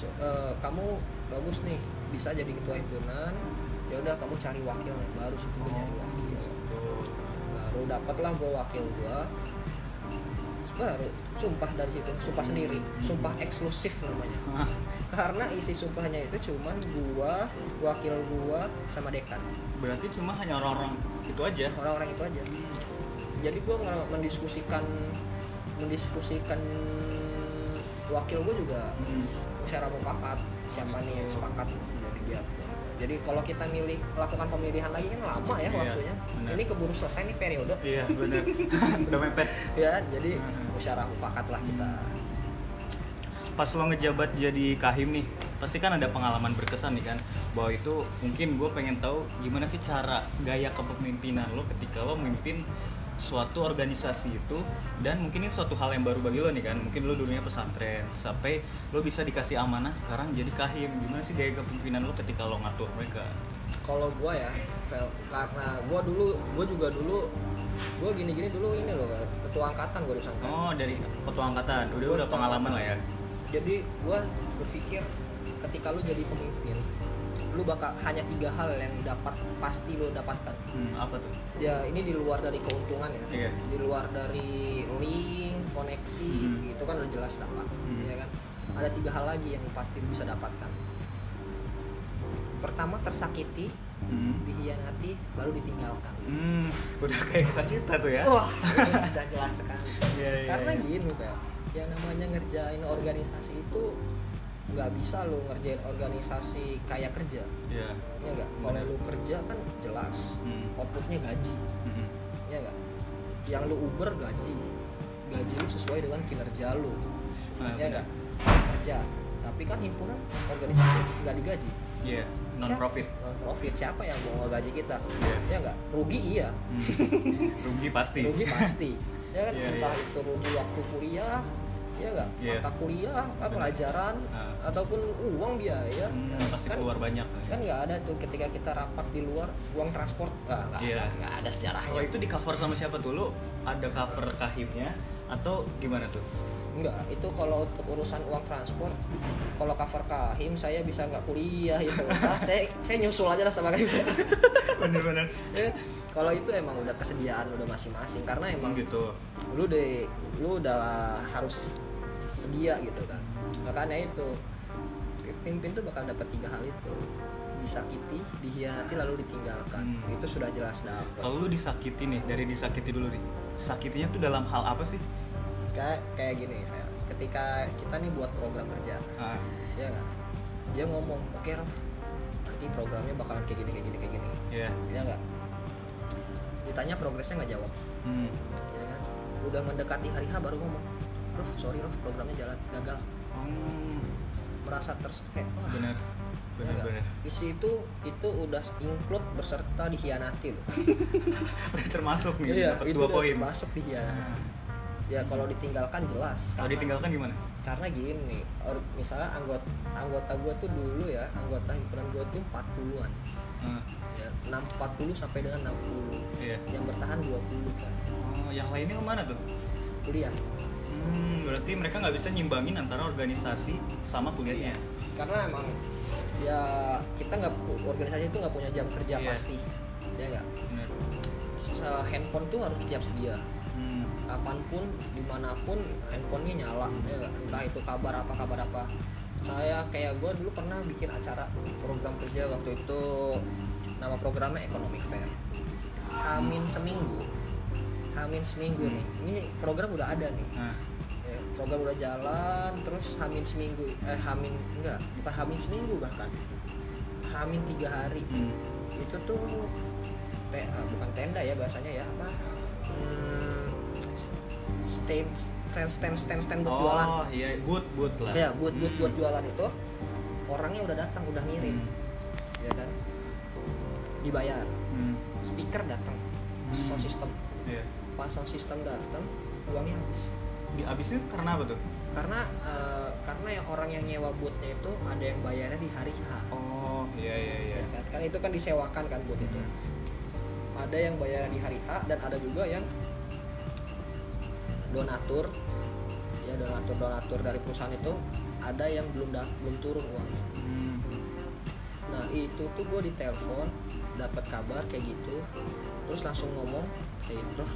"Co- eh, kamu bagus nih bisa jadi ketua himpunan ya udah kamu cari wakilnya baru situ gue nyari wakil baru dapatlah gue wakil gue baru sumpah dari situ sumpah sendiri sumpah eksklusif namanya Hah. karena isi sumpahnya itu cuman gua wakil gua sama dekan Berarti cuma hanya orang-orang itu aja. orang-orang itu aja jadi gua mendiskusikan mendiskusikan wakil gua juga Hmm. Secara mufakat siapa nih yang sepakat jadi dia jadi kalau kita milih melakukan pemilihan lagi kan lama ya Iya, waktunya benar. ini keburu selesai nih periode Iya, benar. [LAUGHS] Udah mepet. ya jadi secara mufakat lah kita pas lo ngejabat jadi kahim nih pasti kan ada pengalaman berkesan nih kan bahwa itu mungkin gue pengen tahu gimana sih cara gaya kepemimpinan lo ketika lo memimpin suatu organisasi itu dan mungkin ini suatu hal yang baru bagi lo nih kan. Mungkin lo dulunya pesantren sampai lo bisa dikasih amanah sekarang jadi kahim. Gimana sih gaya kepemimpinan lo ketika lo ngatur mereka? Kalau gua ya Vel, karena gua dulu gua juga dulu gua gini-gini dulu ini loh ketua angkatan gua di pesantren. Oh dari ketua angkatan. Udah Gua udah pengalaman angkatan. lah ya. jadi gua berpikir ketika lu jadi pemimpin lu bakal hanya tiga hal yang dapat pasti lu dapatkan hmm, apa tuh ya ini di luar dari keuntungan ya Iya. di luar dari link koneksi Hmm. itu kan udah jelas dapat Hmm. ya kan ada tiga hal lagi yang pasti lu bisa dapatkan pertama tersakiti Hmm. dihianati lalu ditinggalkan Hmm, udah kayak kisah cinta tuh ya. wah ini sudah jelas sekali [LAUGHS] Iya, iya, karena iya. gini Pel yang namanya ngerjain organisasi itu nggak bisa lo ngerjain organisasi kayak kerja. Iya. ya nggak? Kalau lu kerja kan jelas Hmm. outputnya gaji. Hmm. ya nggak? Yang lu uber gaji. Gaji lu sesuai dengan kinerja lu Nah, ya nggak? Kerja. Tapi kan himpunan organisasi nggak digaji. Iya, non profit. non profit siapa yang mau gaji kita? Iya. ya nggak? Rugi iya. Hmm. Rugi pasti. rugi pasti. Ya kan? Iya, entah iya. itu rugi waktu kuliah ya nggak Iya. mata kuliah apa, pelajaran Ah. ataupun uang biaya Hmm, pasti kan keluar banyak. kan nggak ada tuh ketika kita rapat di luar uang transport nggak nggak Iya. ada nggak ada sejarahnya Kalau itu di cover sama siapa tuh? Lu ada cover kahimnya atau gimana tuh? Enggak, itu kalau untuk urusan uang transport, kalau cover kahim saya bisa nggak kuliah gitu. [LAUGHS] Nah, saya saya nyusul aja lah sama kahim. [LAUGHS] Bener-bener. Ya, kalau itu emang udah kesediaan udah masing-masing karena Emang emang gitu. lu deh lu udah harus sedia gitu kan. Makanya itu pimpin tuh bakal dapat tiga hal itu disakiti, dihianati lalu ditinggalkan. Hmm. Itu sudah jelas dapat. Kalau lu disakiti nih, dari disakiti dulu nih. Sakitinya tuh dalam hal apa sih? Kayak kayak gini, Fel. ketika kita nih buat program kerja, Ah, ya nggak dia ngomong oke Rof nanti programnya bakalan kayak gini kayak gini kayak gini ya. ya nggak ditanya progresnya nggak jawab Hmm. ya kan udah mendekati hari H baru ngomong Rof sorry Rof programnya jalan gagal Hmm. merasa terus kayak wah Bener. ya Bener nggak? bener. di situ itu udah include berserta dihianati loh [LAUGHS] Udah termasuk nih dapat Iya, itu dua poin. masuk dihianati Nah, ya kalau ditinggalkan jelas Kalau karena- ditinggalkan gimana? karena gini misalnya anggota anggota gue tuh dulu ya anggota himpunan gue tuh 40-an Ah, ya 6 40 sampai dengan 60 iya. yang bertahan 20 kan Oh, yang lainnya ke mana tuh? kuliah Hmm, berarti mereka nggak bisa nyimbangin antara organisasi sama kuliahnya. karena emang ya kita nggak organisasi itu nggak punya jam kerja Iya. pasti ya nggak? Handphone tuh harus tiap sedia. Hmm. kapan pun di mana pun handphonenya nyala ya entah itu kabar apa kabar apa. Saya kayak gue dulu pernah bikin acara program kerja waktu itu nama programnya economic fair. Hamin seminggu. Hamin seminggu nih. Ini program udah ada nih. Nah, program udah jalan terus hamin seminggu eh hamin enggak bukan hamin seminggu bahkan hamin tiga hari hmm. itu tuh te, ah, bukan tenda ya bahasanya ya apa hmm, stand stand stand stand stand buat jualan Oh, iya, boot boot lah. ya buat buat Hmm. buat jualan itu orangnya udah datang udah ngirim Hmm. ya kan dibayar Hmm. speaker datang sound system Iya. pas sound system datang uangnya habis Di abisnya karena apa tuh? karena eh, karena yang orang yang nyewa bootnya itu ada yang bayarnya di hari H Oh, iya iya iya. ya kan? kan itu kan disewakan kan boot itu ada yang bayar di hari H dan ada juga yang donatur ya donatur donatur dari perusahaan itu ada yang belum da- belum turun uangnya Hmm. nah itu tuh gue ditelepon dapat kabar kayak gitu terus langsung ngomong kayak gitu "Prof,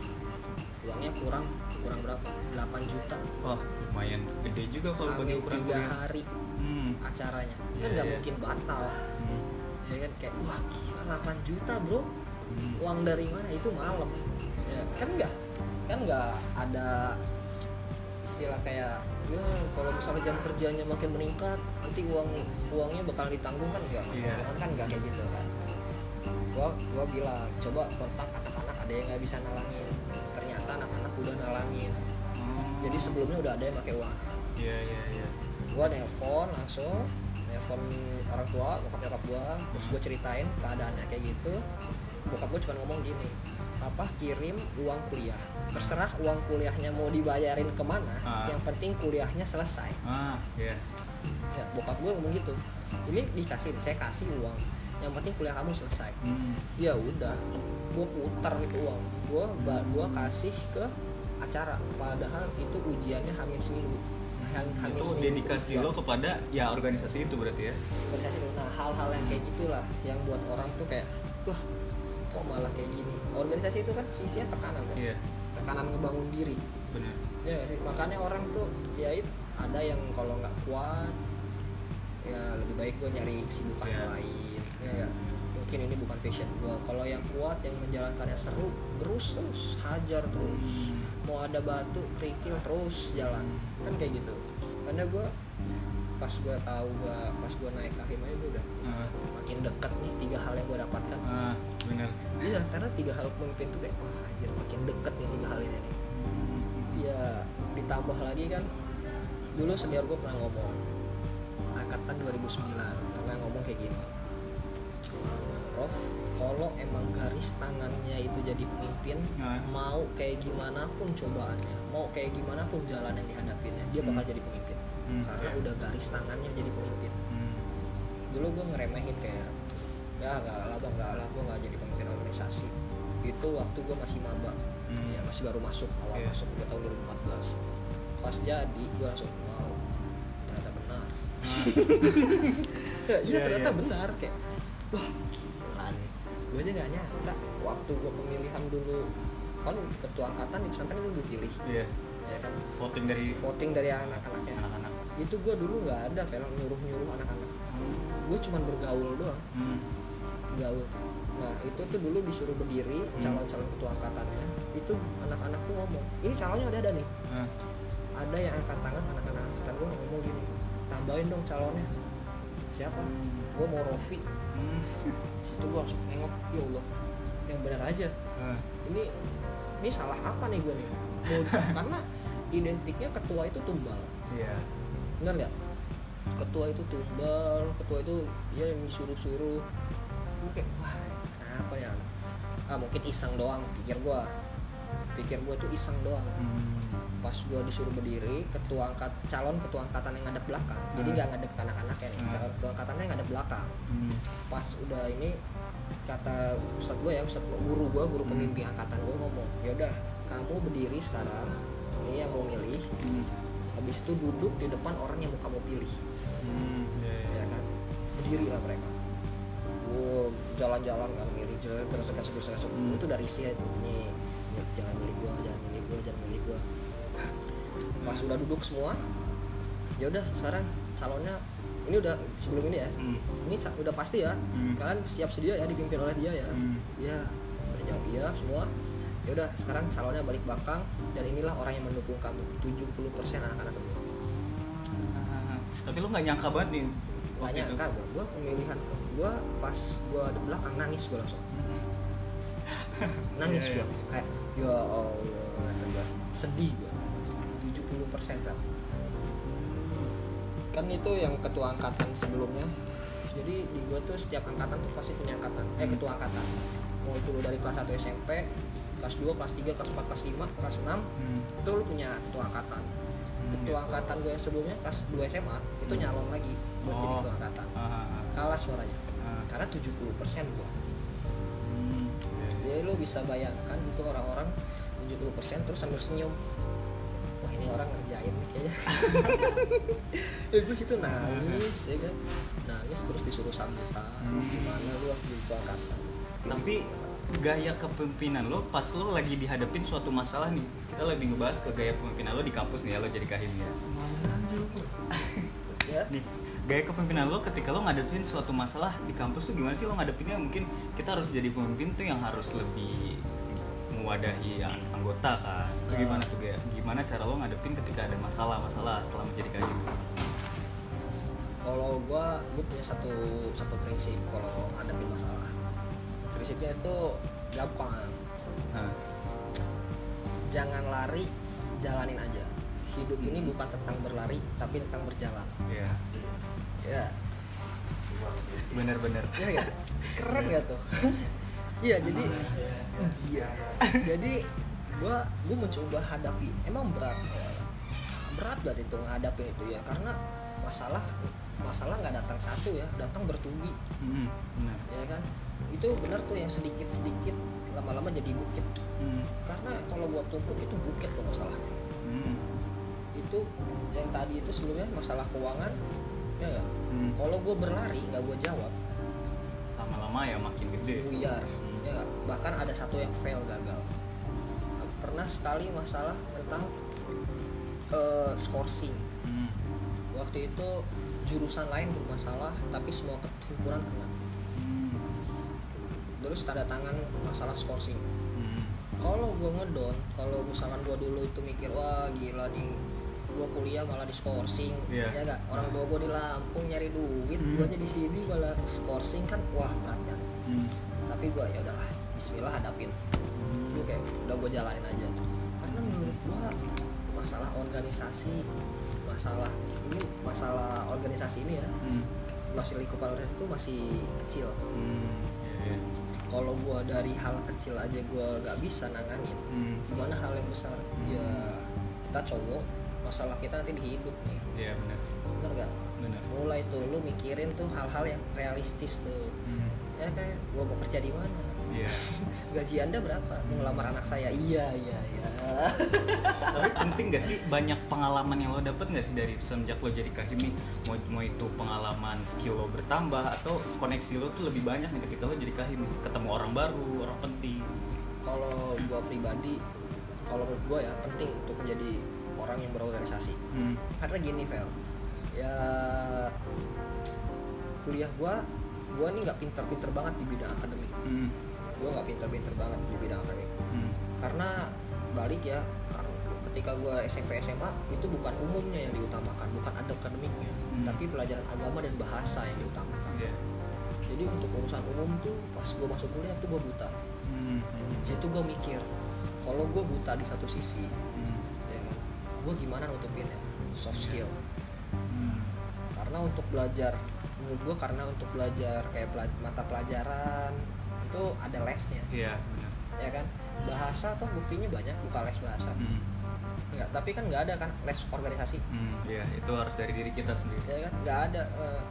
uangnya kurang kurang berapa? 8 juta. Wah, lumayan gede juga kalau bagi ukuran tiga hari Hmm. acaranya. Kan Iya, nggak iya. mungkin batal. Hmm. ya kan? Kayak wah gila 8 juta bro. Hmm. uang dari mana? Itu malam. Ya kan nggak kan nggak ada istilah kayak ya kalau misalnya jam kerjanya makin meningkat nanti uang uangnya bakal ditanggung kan enggak Iya. kan nggak kayak gitu kan. Gua gua bilang coba kontak anak-anak ada yang nggak bisa nalangin anak-anak udah nalangin Oh. jadi sebelumnya udah ada yang pakai uang Iya iya iya. gua nelpon langsung nelpon orang tua bokap nyokap gua terus gua ceritain keadaannya kayak gitu bokap gua cuma ngomong gini apa kirim uang kuliah terserah uang kuliahnya mau dibayarin ke mana Ah. yang penting kuliahnya selesai Ah, iya. ya bokap gua ngomong gitu ini dikasih saya kasih uang yang penting kuliah kamu selesai Hmm. ya udah gua putar itu uang gua ba- gua kasih ke acara padahal itu ujiannya hamil seminggu Ham- hamil Itu seminggu dedikasi ujian. lo kepada ya organisasi itu berarti ya. organisasi itu. Nah hal-hal yang kayak gitulah yang buat orang tuh kayak wah kok malah kayak gini. Organisasi itu kan sisinya tekanan kan, Iya, tekanan ngebangun diri. benar. Ya makanya orang tuh ya itu ada yang kalau nggak kuat ya lebih baik gue nyari kesibukan Iya. yang lain. Fashion gue kalau yang kuat yang menjalankannya seru terus terus hajar terus. Mau ada batu kerikil terus jalan. Kan kayak gitu. Karena gue pas gue tahu gue pas gue naik kahim aja gue udah Ah, makin dekat nih tiga hal yang gue dapatkan. Ah, bener. Iya karena tiga hal pemimpin tuh kayak wah anjir makin deket nih tiga hal ini nih. Ya ditambah lagi kan dulu senior gue pernah ngomong angkatan 2009 pernah ngomong kayak gini Prof kalau emang garis tangannya itu jadi pemimpin Ah. mau kayak gimana pun cobaannya mau kayak gimana pun jalan yang dihadapinnya dia bakal Hmm. jadi pemimpin Hmm, karena iya. udah garis tangannya jadi pemimpin Hmm. dulu gue ngeremehin kayak ya nggak lah bang nggak lah gue nggak jadi pemimpin organisasi itu waktu gue masih maba Hmm. ya masih baru masuk awal Iya. masuk gue tahun 2014 pas jadi gue langsung wow ternyata benar ya, [LAUGHS] [LAUGHS] iya Iya, ternyata iya. benar kayak wah gue aja nggak nyangka. Waktu gue pemilihan dulu kan ketua angkatan di pesantren dulu dipilih Iya, ya kan? Voting dari voting dari anak-anaknya. Anak-anak. itu gue dulu nggak ada film nyuruh nyuruh anak-anak gue cuman bergaul doang. Hmm. gaul. Nah itu tuh dulu disuruh berdiri Hmm. calon-calon ketua angkatannya. Itu anak-anak tuh ngomong ini calonnya udah ada nih. Ah, ada yang angkat tangan anak-anak angkatan gue ngomong gini tambahin dong calonnya. Siapa? Gue mau Rofi. Hmm. [LAUGHS] situ gue langsung nengok ya Allah yang benar aja. Ah, ini ini salah apa nih gue nih? [LAUGHS] Karena identiknya ketua itu tumbal. Iya. benar nggak? Ketua itu tumbal ketua itu ya yang disuruh-suruh. Gue kayak wah kenapa ya? Ah mungkin iseng doang pikir gue pikir gue tuh iseng doang. Hmm. Pas gue disuruh berdiri ketua angkat calon ketua angkatan yang ngadep belakang jadi Hmm. nggak ngadep ke anak-anaknya nih Hmm. calon ketua angkatannya yang ngadep belakang Hmm. pas udah ini kata ustadz gue ya ustadz guru gue guru Hmm. pembimbing angkatan gue ngomong yaudah kamu berdiri sekarang ini yang mau milih Hmm. habis itu duduk di depan orang yang mau kamu pilih Hmm. Iya, iya. ya kan berdiri lah mereka wow jalan-jalan kan milih jalan terus kasih kasih Hmm. itu dari isi itu ini, jangan milih gua jangan pas udah duduk semua ya udah sekarang calonnya ini udah sebelum ini ya Hmm. ini udah pasti ya Hmm. kalian siap sedia ya dipimpin oleh dia ya Hmm. ya jawab iya semua ya udah sekarang calonnya balik belakang dan inilah orang yang mendukung kamu 70% anak-anak kamu Ah, Tapi lu nggak nyangka banget nih. Gak waktu itu. nyangka gue, gue pemilihan gue pas gue di belakang nangis gue langsung [LAUGHS] Nangis Iya, gue, iya. kayak ya Allah kata gue Sedih gue 70% Fel Kan itu yang ketua angkatan sebelumnya Jadi di gue tuh setiap angkatan tuh pasti punya angkatan Eh ketua angkatan Mau itu lu dari kelas 1 SMP Kelas 2, kelas 3, kelas 4, kelas 5, kelas 6 Hmm. Itu lu punya ketua angkatan Ketua gitu. angkatan gue yang sebelumnya kelas 2 SMA Itu nyalon lagi buat jadi Oh. ketua angkatan Ah, ah, ah. kalah suaranya Ah. karena 70% gua Hmm. Jadi lu bisa bayangkan gitu orang-orang 70% terus sambil senyum ini orang ngerjain nih kayaknya. Ya [LAUGHS] gue situ nangis ya kan? Nangis terus disuruh Hmm. gimana lu waktu itu angkatan? Tapi gaya kepemimpinan lo pas lo lagi dihadapin suatu masalah nih kita lebih ngebahas ke gaya kepemimpinan lo di kampus nih ya lo jadi kahim ya. [LAUGHS] Nih gaya kepemimpinan lo ketika lo ngadepin suatu masalah di kampus tuh gimana sih lo ngadepinnya? Mungkin kita harus jadi pemimpin tuh yang harus lebih mewadahi anggota kan. Itu Ah. gimana tuh gaya gimana cara lo ngadepin ketika ada masalah-masalah selama jadi kahim kalau gua gua punya satu satu prinsip kalau ngadepin masalah. Prinsipnya itu gampang. Hah. jangan lari jalanin aja. Hidup ini bukan tentang berlari tapi tentang berjalan. Iya. Ya bener-bener. Iya? Keren gak tuh? [LAUGHS] iya jadi iya. jadi gua gua mencoba hadapi emang berat. Berat banget itu ngadapin itu ya karena masalah masalah nggak datang satu ya datang bertubi Hmm, bener ya kan? Itu benar tuh yang sedikit sedikit lama-lama jadi bukit. Hmm, karena kalau gua tumpuk itu bukit tuh masalahnya. Hmm, itu yang tadi itu sebelumnya masalah keuangan ya hmm. kalau gua berlari nggak gua jawab. Lama-lama ya makin gede buyar. Ya bahkan ada satu yang fail gagal pernah sekali masalah tentang eh, scoring Hmm. waktu itu jurusan lain bermasalah tapi semua perhimpunan kena Hmm. terus tanda tangan masalah scoring Hmm. kalau gue ngedon kalau misalkan gue dulu itu mikir wah gila nih gue kuliah malah di scoring Iya. ya gak orang tua gue di Lampung nyari duit Hmm. gue di sini malah scoring kan wah berat kan Hmm. Tapi gue ya udahlah Bismillah hadapin Hmm. Lu kayak udah gue jalanin aja karena menurut gue masalah organisasi masalah ini masalah organisasi ini ya Hmm. masih lingkupan organisasi itu masih kecil Hmm. Iya, iya. kalau gue dari hal kecil aja gue gak bisa nanganin Hmm. gimana hal yang besar ya kita cowok masalah kita nanti di hidup nih Iya benar. bener gak Benar. mulai tuh lu mikirin tuh hal-hal yang realistis tuh Hmm. Kan gue mau kerja di mana? Iya. [LAUGHS] gaji anda berapa? Mau ngelamar anak saya? Iya iya iya. Tapi [LAUGHS] penting gak sih banyak pengalaman yang lo dapet gak sih dari semenjak lo jadi kahimi? Mau, mau itu pengalaman skill lo bertambah atau koneksi lo tuh lebih banyak nih ketika lo jadi kahimi? Ketemu orang baru orang penting. Kalau gue pribadi kalau menurut gue ya penting untuk menjadi orang yang berorganisasi. Hmm. karena gini Vel ya kuliah gue gue nih nggak pinter-pinter banget di bidang akademik Hmm. gue nggak pinter-pinter banget di bidang akademik Hmm. karena balik ya ketika gue SMP SMA itu bukan umumnya yang diutamakan bukan ada akademiknya Hmm. tapi pelajaran agama dan bahasa yang diutamakan Iya. jadi untuk urusan umum tuh pas gue masuk kuliah tuh gue buta Hmm. situ gue mikir kalau gue buta di satu sisi Hmm. ya gue gimana nutupinnya soft skill Hmm. Karena untuk belajar menurut gue karena untuk belajar kayak pela- mata pelajaran itu ada lesnya Iya benar. ya kan bahasa tuh buktinya banyak buka les bahasa Hmm. nggak tapi kan nggak ada kan les organisasi Hmm. Iya itu harus dari diri kita sendiri. ya kan nggak ada eh,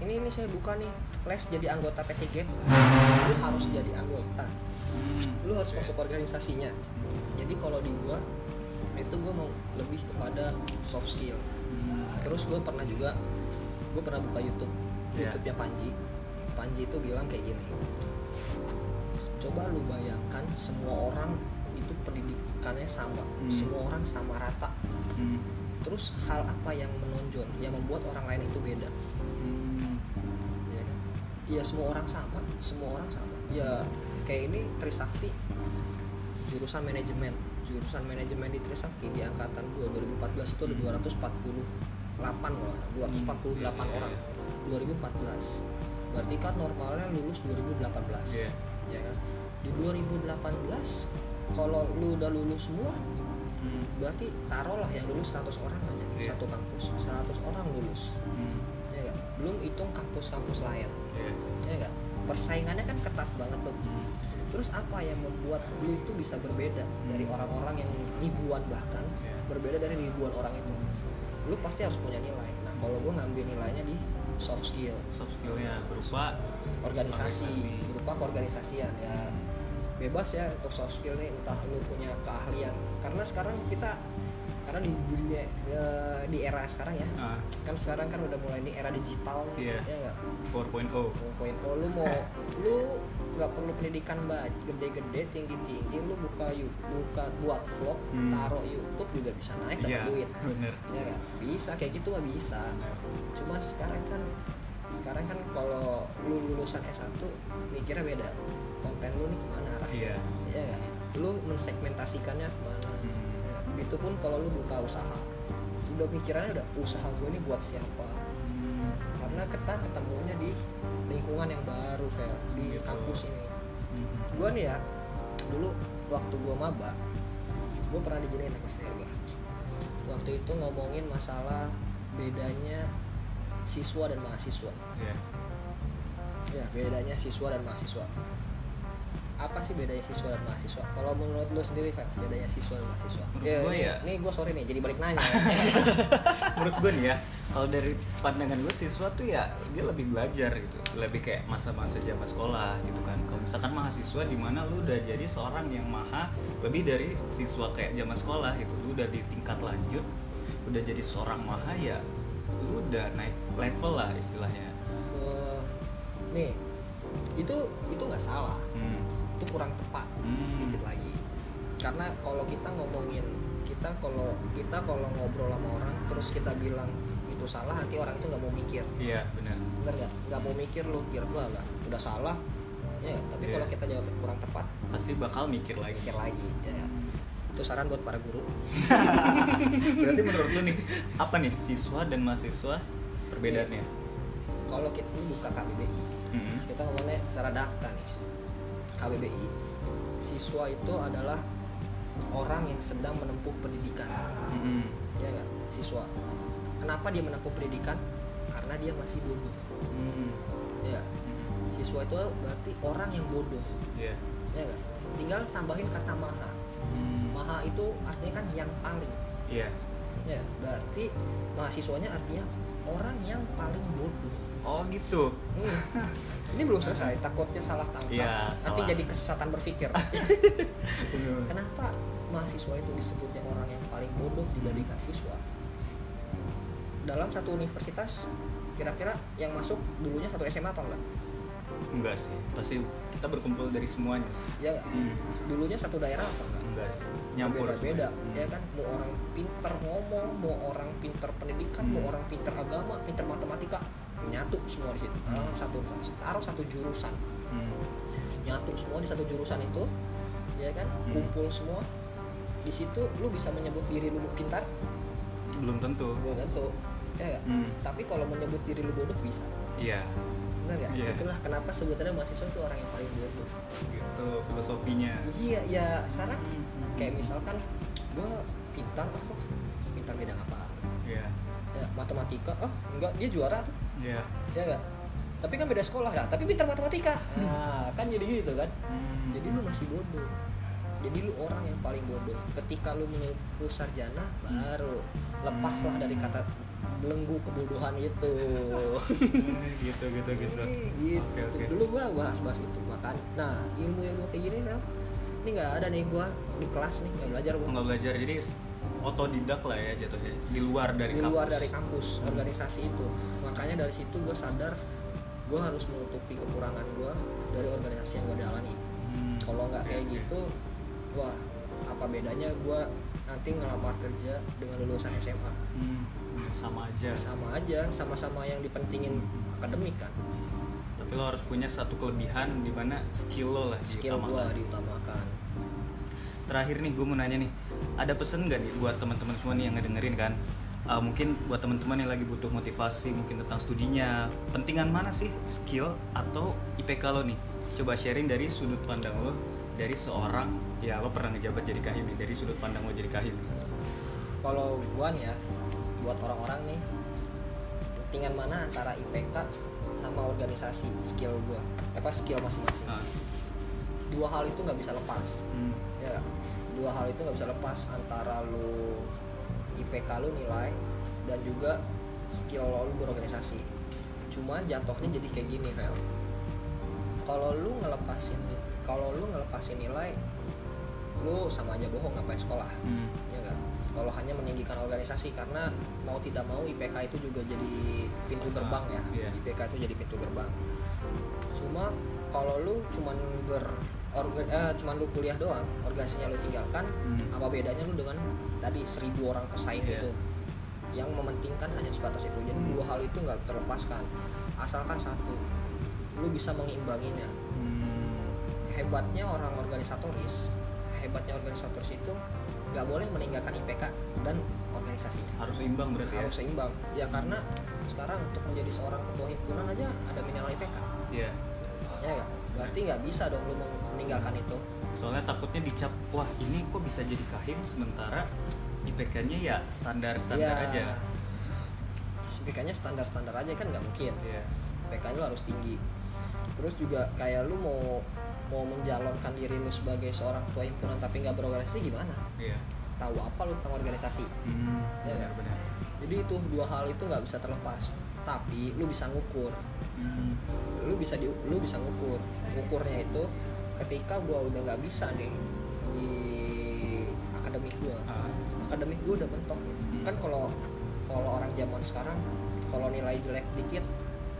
ini ini saya buka nih les jadi anggota P3 lu harus jadi anggota Hmm. lu harus masuk organisasinya jadi kalau di gua itu gua mau lebih kepada soft skill. Terus gue pernah juga gue pernah buka YouTube Iya. YouTube-nya Panji Panji itu bilang kayak gini coba lu bayangkan semua orang itu pendidikannya sama Hmm. semua orang sama rata Hmm. terus hal apa yang menonjol yang membuat orang lain itu beda Hmm. ya kan ya semua orang sama semua orang sama ya kayak ini Trisakti jurusan manajemen jurusan manajemen di Trisakti di angkatan 2 2014 itu ada 248 lah 248 Iya, iya, orang 2014 berarti kan normalnya lulus 2018 Iya. ya kan di 2018 kalau lu udah lulus semua Hmm. berarti taruhlah yang lulus 100 orang aja Iya. satu kampus 100 orang lulus Hmm. ya nggak? belum hitung kampus-kampus lain Iya. ya nggak persaingannya kan ketat banget tuh Hmm. Terus apa yang membuat lu itu bisa berbeda dari orang-orang yang ribuan bahkan Iya. berbeda dari ribuan orang itu? Lu pasti harus punya nilai. Nah kalau gue ngambil nilainya di soft skill. Soft skillnya berupa organisasi, Organisasi. berupa keorganisasian. Ya bebas ya untuk soft skill nih entah lu punya keahlian. Karena sekarang kita karena di dunia eh, di era sekarang ya ah, kan sekarang kan udah mulai di era digital Iya. ya nggak? 4.0 poin oh. Lu mau lu nggak perlu pendidikan banget gede-gede tinggi-tinggi lu buka YouTube buka buat vlog Hmm. taruh YouTube juga bisa naik dapat Iya, duit bener ya nggak bisa kayak gitu mah bisa cuman sekarang kan sekarang kan kalau lu lulusan S1 mikirnya beda konten lu nih ke mana arahnya Iya. ya nggak? lu mensegmentasikannya ke mana Hmm. Ya, itu pun kalau lu buka usaha udah pikirannya udah usaha gue nih buat siapa Hmm. karena kita ketemunya di lingkungan yang baru Vel di Gitu. kampus ini Hmm. gue nih ya dulu waktu gue maba gue pernah diginiin sama senior gue waktu itu ngomongin masalah bedanya siswa dan mahasiswa Iya. ya bedanya siswa dan mahasiswa apa sih bedanya siswa dan mahasiswa? Kalau menurut lu sendiri Vel bedanya siswa dan mahasiswa? Menurut Ya, ini, ya- ini gue sorry nih jadi balik nanya. [LAUGHS] Menurut gue nih ya kalau dari pandangan gue siswa tuh ya dia lebih belajar gitu. Lebih kayak masa-masa zaman sekolah gitu kan. Kalau misalkan mahasiswa di mana lu udah jadi seorang yang maha lebih dari siswa kayak zaman sekolah gitu. Lu udah di tingkat lanjut udah jadi seorang maha ya lu udah naik level lah istilahnya. Ke- nih itu itu nggak salah. Itu kurang tepat Hmm. sedikit lagi. Karena kalau kita ngomongin kita kalau kita kalau ngobrol sama orang terus kita bilang itu salah nanti orang itu nggak mau mikir. Iya benar. Bener nggak? Nggak mau mikir lu kira gua lah udah salah. Ya tapi Iya. kalau kita jawab kurang tepat pasti bakal mikir lagi. mikir lagi ya. Itu saran buat para guru. [LAUGHS] Berarti menurut lu nih apa nih siswa dan mahasiswa perbedaannya? Kalau kita buka KBBI Mm-mm. kita ngomongnya secara data nih KBBI siswa itu adalah orang yang sedang menempuh pendidikan Mm-mm. ya siswa kenapa dia menempuh pendidikan karena dia masih bodoh Mm-mm. ya nggak? siswa itu berarti orang yang bodoh Iya. ya nggak? tinggal tambahin kata maha Mm. maha itu artinya kan yang paling Iya. ya berarti mahasiswanya artinya orang yang paling bodoh Oh gitu. Hmm. ini belum selesai takutnya salah tangkap nanti salah. jadi kesesatan berpikir kenapa mahasiswa itu disebutnya orang yang paling bodoh dibandingkan siswa dalam satu universitas kira-kira yang masuk dulunya satu SMA apa enggak Enggak sih. Pasti kita berkumpul dari semuanya sih. ya? Hmm. dulunya satu daerah apa enggak Enggak sih. Nyampur beda-beda semuanya. ya kan mau orang pinter ngomong mau orang pinter pendidikan mau Hmm. orang pinter agama pinter matematika nyatu semua di situ dalam satu taruh satu jurusan Hmm. nyatu semua di satu jurusan itu ya kan Hmm. kumpul semua di situ lu bisa menyebut diri lu pintar Belum tentu. gue tentu ya nggak? Hmm. tapi kalau menyebut diri lu bodoh bisa Iya. benar ya Iya. itulah kenapa sebutannya mahasiswa itu orang yang paling bodoh Gitu filosofinya. iya ya sekarang Hmm. kayak misalkan gue pintar oh pintar bidang apa Iya. Matematika. Oh enggak dia juara tuh. Iya. ya enggak? Tapi kan beda sekolah lah. Tapi pintar matematika. Nah kan jadi gitu kan. Hmm. jadi lu masih bodoh. Jadi lu orang yang paling bodoh. Ketika lu menyebut lu sarjana baru lepaslah dari kata belenggu kebodohan itu. [LAUGHS] Gitu gitu gitu. Ih, gitu. Oke, oke. dulu gua bahas bahas itu makan. Nah ilmu ilmu kayak gini Mel ini nggak ada nih gua di kelas nih nggak belajar gua. Nggak belajar. Jadi otodidak lah ya jatuhnya. Di luar dari di kampus. luar dari kampus organisasi itu. Makanya dari situ gue sadar gue harus menutupi kekurangan gue dari organisasi yang gue jalani. Hmm, kalau nggak oke, kayak gitu wah apa bedanya gue nanti ngelamar kerja dengan lulusan SMA Hmm, sama aja. Sama aja sama-sama yang dipentingin akademik kan. Tapi lo harus punya satu kelebihan di mana skill lo lah skill gue diutamakan. Terakhir nih gue mau nanya nih ada pesen nggak nih buat teman-teman semua nih yang ngedengerin kan? Uh, mungkin buat teman-teman yang lagi butuh motivasi mungkin tentang studinya pentingan mana sih skill atau IPK lo nih? Coba sharing dari sudut pandang lo dari seorang ya lo pernah ngejabat jadi kahim nih dari sudut pandang lo jadi kahim. Kalau gue nih ya buat orang-orang nih pentingan mana antara IPK sama organisasi skill gue apa skill masing-masing? Nah, dua hal itu nggak bisa lepas. Hmm, ya? Dua hal itu nggak bisa lepas antara lu IPK lu nilai dan juga skill lo lu berorganisasi. Cuma jatuhnya jadi kayak gini Vel. Kalau lu ngelepasin kalau lu ngelepasin nilai lu sama aja bohong ngapain sekolah? Hmm, ya kalau hanya meninggikan organisasi karena mau tidak mau IPK itu juga jadi pintu gerbang ya. Iya. IPK itu jadi pintu gerbang. Cuma kalau lu cuman ber eh, cuman lu kuliah doang organisasinya lu tinggalkan Hmm. apa bedanya lu dengan tadi seribu orang pesaing Iya. itu yang mementingkan hanya sebatas itu jadi Hmm. dua hal itu nggak terlepaskan asalkan satu lu bisa mengimbanginya hmm, hebatnya orang organisatoris hebatnya organisatoris itu nggak boleh meninggalkan IPK dan organisasinya harus seimbang berarti harus seimbang ya karena sekarang untuk menjadi seorang ketua himpunan aja ada minimal IPK ya Iya. ya nggak? Berarti nggak bisa dong lu meninggalkan itu. Soalnya takutnya dicap wah ini kok bisa jadi kahim sementara IPK-nya ya standar standar Ya, aja IPK-nya standar-standar aja kan nggak mungkin. Iya. IPK lu harus tinggi. Terus juga kayak lu mau mau menjalonkan diri lu sebagai seorang ketua himpunan tapi nggak berorganisasi gimana? Iya. Tahu apa lu tentang organisasi? Hmm, Iya. benar-benar. Jadi itu dua hal itu nggak bisa terlepas. Tapi lu bisa ngukur hmm, lu bisa di lu bisa ngukur. Ukurnya itu ketika gua udah nggak bisa nih di akademik gua. Ah, akademik gua udah mentok nih. Hmm. kan kalau kalau orang zaman sekarang kalau nilai jelek dikit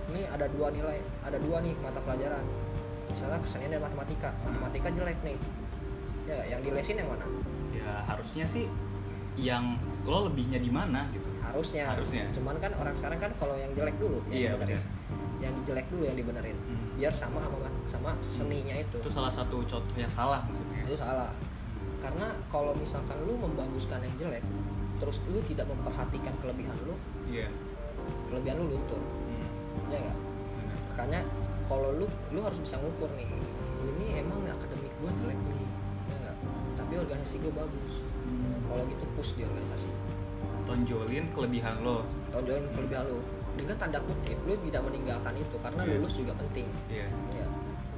ini ada dua nilai ada dua nih mata pelajaran. Misalnya kesenian dan matematika. Matematika jelek nih. Ya yang dilesin yang mana? Ya harusnya sih yang lo lebihnya di mana gitu? Harusnya. Harusnya. cuman kan orang sekarang kan kalau yang jelek dulu yang Iya. Yang jelek dulu yang dibenerin. Hmm. biar sama sama mat- sama seninya itu. Itu salah satu contoh yang salah maksudnya. Itu salah. Karena kalau misalkan lu membaguskan yang jelek terus lu tidak memperhatikan kelebihan lu iya. kelebihan lu luntur. Hmm, ya nggak? Benar. makanya kalau lu lu harus bisa ngukur nih ini emang akademik gue jelek nih ya tapi organisasi gue bagus. Hmm, kalau gitu push di organisasi. Tonjolin kelebihan lo. Tonjolin kelebihan lu dengan tanda kutip lu tidak meninggalkan itu karena Iya. lulus juga penting. Iya. Ya.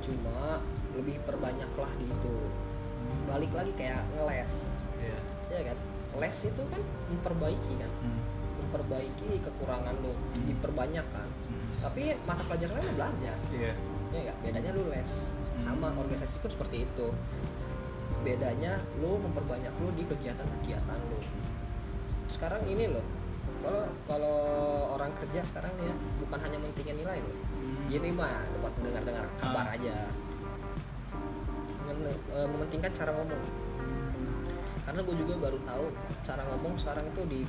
Cuma lebih perbanyaklah di itu. Balik lagi kayak ngeles. Iya. Ya kan? Les itu kan memperbaiki kan? Hmm, memperbaiki kekurangan lu. Hmm. diperbanyak kan? Hmm, tapi mata pelajaran lain lu belajar. Iya. Ya nggak? Bedanya lu les. Sama organisasi pun seperti itu. Bedanya lu memperbanyak lu di kegiatan-kegiatan lu. Sekarang ini loh kalau kalau orang kerja sekarang ya bukan hanya mentingin nilai loh. Hmm, jadi mah dapat dengar-dengar kabar Ah. aja. Men- eh, mementingkan cara ngomong. Karena gue juga baru tahu cara ngomong sekarang itu di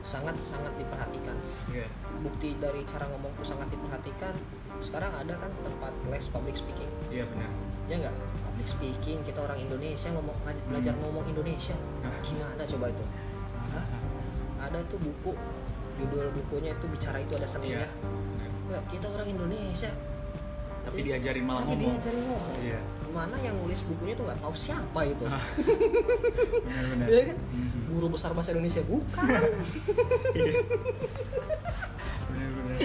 sangat sangat diperhatikan. Iya. Bukti dari cara ngomong itu sangat diperhatikan sekarang ada kan tempat les public speaking. Iya benar. Ya nggak? Public speaking kita orang Indonesia ngomong belajar ngomong Indonesia. Gimana coba itu? Ada tuh buku judul bukunya itu bicara itu ada iya. Seninya benar. Nggak, kita orang Indonesia. Tapi Jadi- diajarin malah tapi ngomong. diajarin ngomong iya. Mana yang nulis bukunya tuh nggak tahu siapa itu. [LAUGHS] Benar benar Iya kan? Mhm. guru besar bahasa Indonesia bukan. Benar benar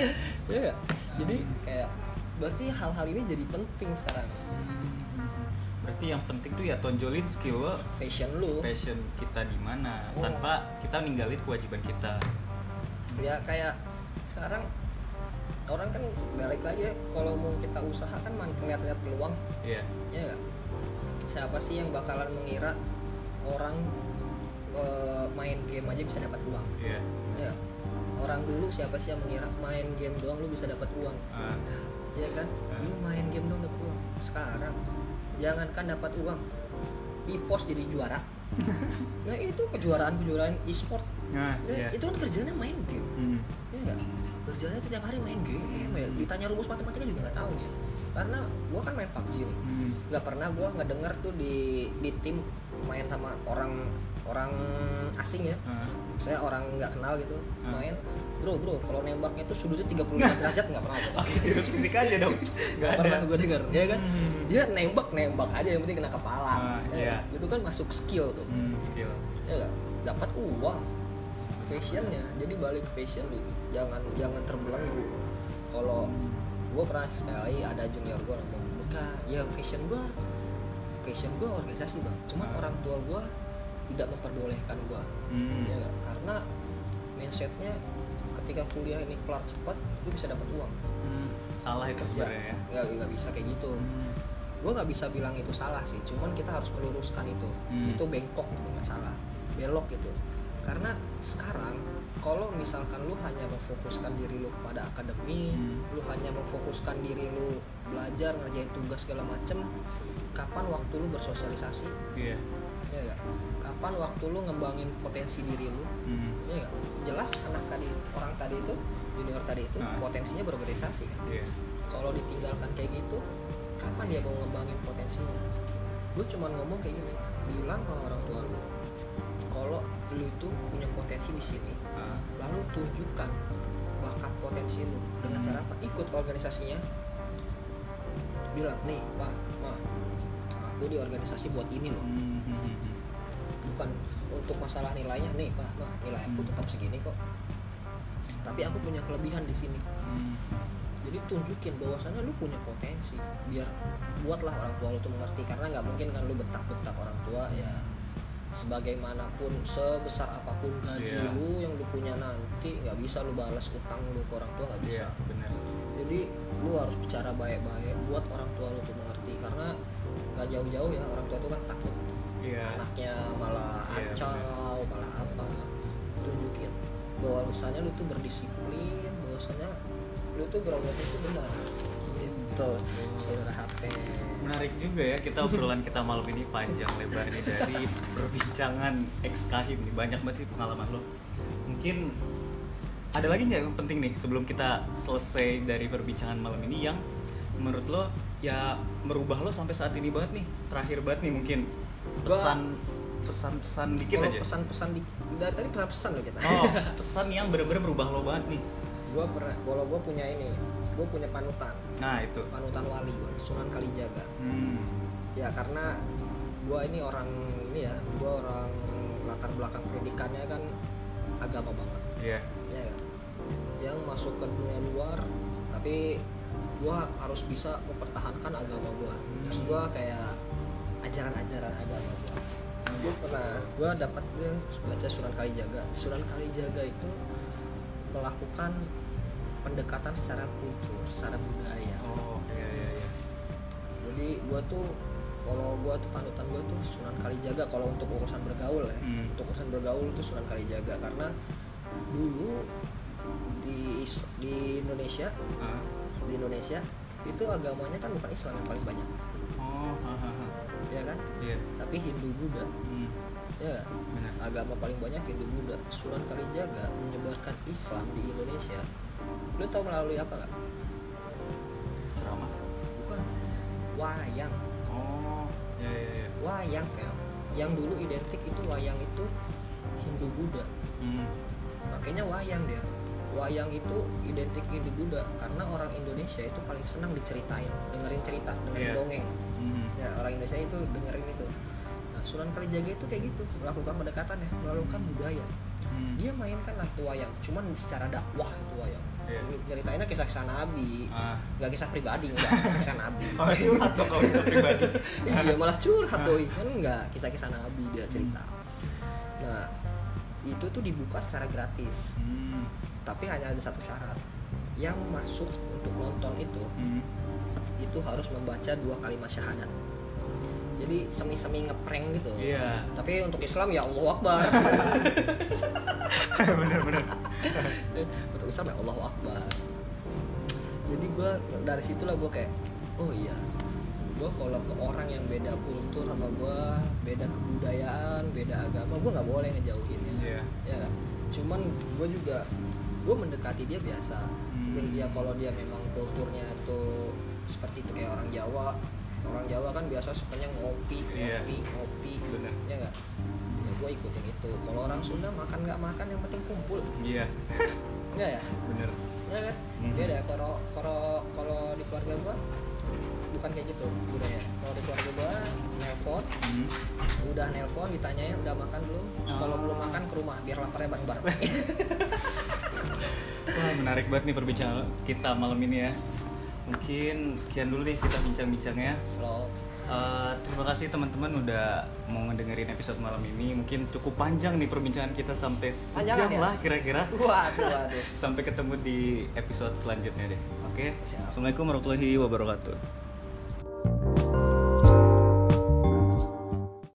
ya jadi kayak berarti hal-hal ini jadi penting sekarang berarti yang penting tuh ya tonjolin skill lo. Fashion lu. Passion kita di mana? Oh. tanpa kita ninggalin kewajiban kita. Ya kayak sekarang orang kan balik lagi ya kalau mau kita usaha kan man- lihat-lihat peluang. Iya. Ya nggak? Siapa sih yang bakalan mengira orang eh, main game aja bisa dapat uang? Iya. Ya nggak? orang dulu siapa sih yang mengira main game doang lu bisa dapat uang? Ah, ya kan? Hmm. lu main game doang dapat uang. Sekarang jangankan dapat uang di pos jadi juara. [LAUGHS] Nah itu kejuaraan kejuaraan e-sport. Nah Ya, iya. itu kan kerjanya main game. Hmm, ya nggak? Kerjanya tiap hari main game ya. Ditanya rumus matematika juga nggak tahu dia. Karena gua kan main PUBG nih. Hmm, nggak pernah gua ngedenger tuh di di tim main sama orang orang asing ya. Ah, saya orang nggak kenal gitu Hmm. main. Bro bro kalau nembaknya tuh sudutnya 35 [LAUGHS] derajat nggak pernah. Oke terus fisik aja dong. [LAUGHS] Nggak Nggak pernah gue denger ya kan? Hmm. Dia nembak nembak aja yang penting kena kepala. Ah, Ya, iya. itu kan masuk skill tuh. Hmm, skill. Ya dapat uang. Passionnya. Jadi balik ke passion lu. Jangan jangan terbelenggu. Kalau gue pernah sekali ada junior gue ngomong bukan ya passion gue passion gue organisasi bang. Cuma Ah. orang tua gue tidak memperbolehkan gue Hmm, ya nggak? karena mindsetnya ketika kuliah ini kelar cepat lu bisa dapat uang. Hmm, salah itu kerja. sebenarnya ya. Nggak bisa kayak gitu. Hmm, gue nggak bisa bilang itu salah sih cuman kita harus meluruskan itu. Hmm. itu bengkok gitu nggak salah. Belok gitu. Karena sekarang kalau misalkan lu hanya memfokuskan diri lu kepada akademi Hmm. lu hanya memfokuskan diri lu belajar ngerjain tugas segala macem kapan waktu lu bersosialisasi? Iya. Ya nggak? kapan waktu lu ngembangin potensi diri lu? Hmm, ya jelas anak tadi orang tadi itu junior tadi itu Nah. potensinya berorganisasi kan? Iya. Kalau ditinggalkan kayak gitu kapan dia mau ngembangin potensinya? Lu cuma ngomong kayak gini bilang ke orang tua lu kalau lu itu punya potensi di sini Ah, lalu tunjukkan bakat potensi lu dengan cara apa? Ikut ke organisasinya. Bilang nih pak ma aku di organisasi buat ini loh. Hmm, bukan untuk masalah nilainya nih pak ma nilai aku tetap segini kok. Tapi aku punya kelebihan di sini. Hmm, jadi tunjukin bahwasannya lu punya potensi biar buatlah orang tua lu tuh mengerti. Karena nggak mungkin kan lu betak-betak orang tua ya sebagaimanapun sebesar apa pun gaji Iya. lu yang lu punya nanti nggak bisa lu balas utang lu ke orang tua nggak bisa. Iya benar jadi lu harus bicara baik-baik buat orang tua lu tuh mengerti. Karena nggak jauh-jauh ya orang tua tuh kan takut. Iya. Anaknya malah Iya, acau malah apa. Tunjukin bahwa lu tuh berdisiplin bahwasanya lu tuh berangkat itu benar. Gitu saudara HP menarik juga ya kita obrolan kita malam ini panjang lebar nih dari perbincangan ex kahim nih. Banyak banget sih pengalaman lo mungkin ada lagi nggak yang penting nih sebelum kita selesai dari perbincangan malam ini yang menurut lo ya merubah lo sampai saat ini banget nih terakhir banget nih mungkin. Pesan pesan pesan dikit aja. pesan-pesan di dari tadi pernah pesan loh kita? Oh pesan yang bener-bener merubah lo banget nih gue pernah kalau gue punya ini gue punya panutan. Nah itu. Panutan wali gue Sunan Kalijaga. Hmm. ya karena gue ini orang ini ya gue orang latar belakang pendidikannya kan agama banget. Iya. Ya kan? Yang masuk ke dunia luar tapi gue harus bisa mempertahankan agama gue maksud gue kayak ajaran-ajaran agama gue gue pernah gue dapat baca Sunan Kalijaga. Sunan Kalijaga itu melakukan pendekatan secara kultur secara budaya. Oh iya iya iya. Jadi gue tuh kalau gue tuh panutan gue tuh Sunan Kalijaga. Kalau untuk urusan bergaul ya Hmm. untuk urusan bergaul tuh Sunan Kalijaga. Karena dulu di di Indonesia Ah. di Indonesia itu agamanya kan bukan Islam yang paling banyak. Oh hahaha. ya kan? Iya. Tapi Hindu Buddha. Hmm. ya. Benar. Agama paling banyak Hindu Buddha. Sunan Kalijaga menyebarkan Islam di Indonesia lu tahu melalui apa nggak? Ceramah. Bukan. Wayang. Oh iya iya iya. Wayang Vel yang dulu identik itu wayang itu Hindu Buddha. Hmm. makanya wayang dia. Wayang itu identik Hindu Buddha karena orang Indonesia itu paling senang diceritain dengerin cerita dengerin Iya. dongeng. Hmm. ya orang Indonesia itu dengerin itu. Nah, Sunan Kalijaga itu kayak gitu melakukan pendekatan ya melakukan budaya Hmm. dia mainkan lah itu wayang cuman secara dakwah itu wayang. Iya. ceritainnya kisah-kisah Nabi. Ah. Nggak kisah pribadi nggak [LAUGHS] kisah-kisah Nabi. Oh curhat dong kalau itu pribadi. [LAUGHS] Iya malah curhat doi. Kan enggak kisah-kisah nabi dia cerita. Nah itu tuh dibuka secara gratis. Hmm. tapi hanya ada satu syarat. Yang masuk untuk nonton itu Hmm. itu harus membaca dua kalimat syahadat jadi semi-semi ngeprank gitu. Iya. Tapi untuk Islam ya Allah Akbar. [LAUGHS] Bener-bener untuk Islam ya Allah Akbar. Jadi gue dari situlah gue kayak oh iya. Gue kalau ke orang yang beda kultur sama gue beda kebudayaan beda agama gue nggak boleh ngejauhinnya. Iya. ya kan? cuman gue juga gue mendekati dia biasa. Hmm. Ya kalau dia memang kulturnya itu seperti itu kayak orang Jawa orang Jawa kan biasa sukanya ngopi Iya. ngopi ngopi Bener. ya nggak ya gue ikutin itu kalau orang Sunda makan nggak makan yang penting kumpul iya Enggak ya? bener Ya kan? Mhm. Beda kalau kalau kalau di keluarga gua bukan kayak gitu budaya. Kalau di keluarga gua nelpon, hmm. udah nelpon ditanyain udah makan belum? Kalau Oh. belum makan ke rumah biar laparnya bareng-bareng. [LAUGHS] Wah menarik banget nih perbincangan kita malam ini ya Mungkin sekian dulu nih kita bincang-bincangnya Slow. Eh, Terima kasih teman-teman udah mau ngedengerin episode malam ini Mungkin cukup panjang nih perbincangan kita sampai sejam ya? lah kira-kira [LAUGHS] Waduh, waduh. [LAUGHS] Sampai ketemu di episode selanjutnya deh Oke Siap. Assalamualaikum warahmatullahi wabarakatuh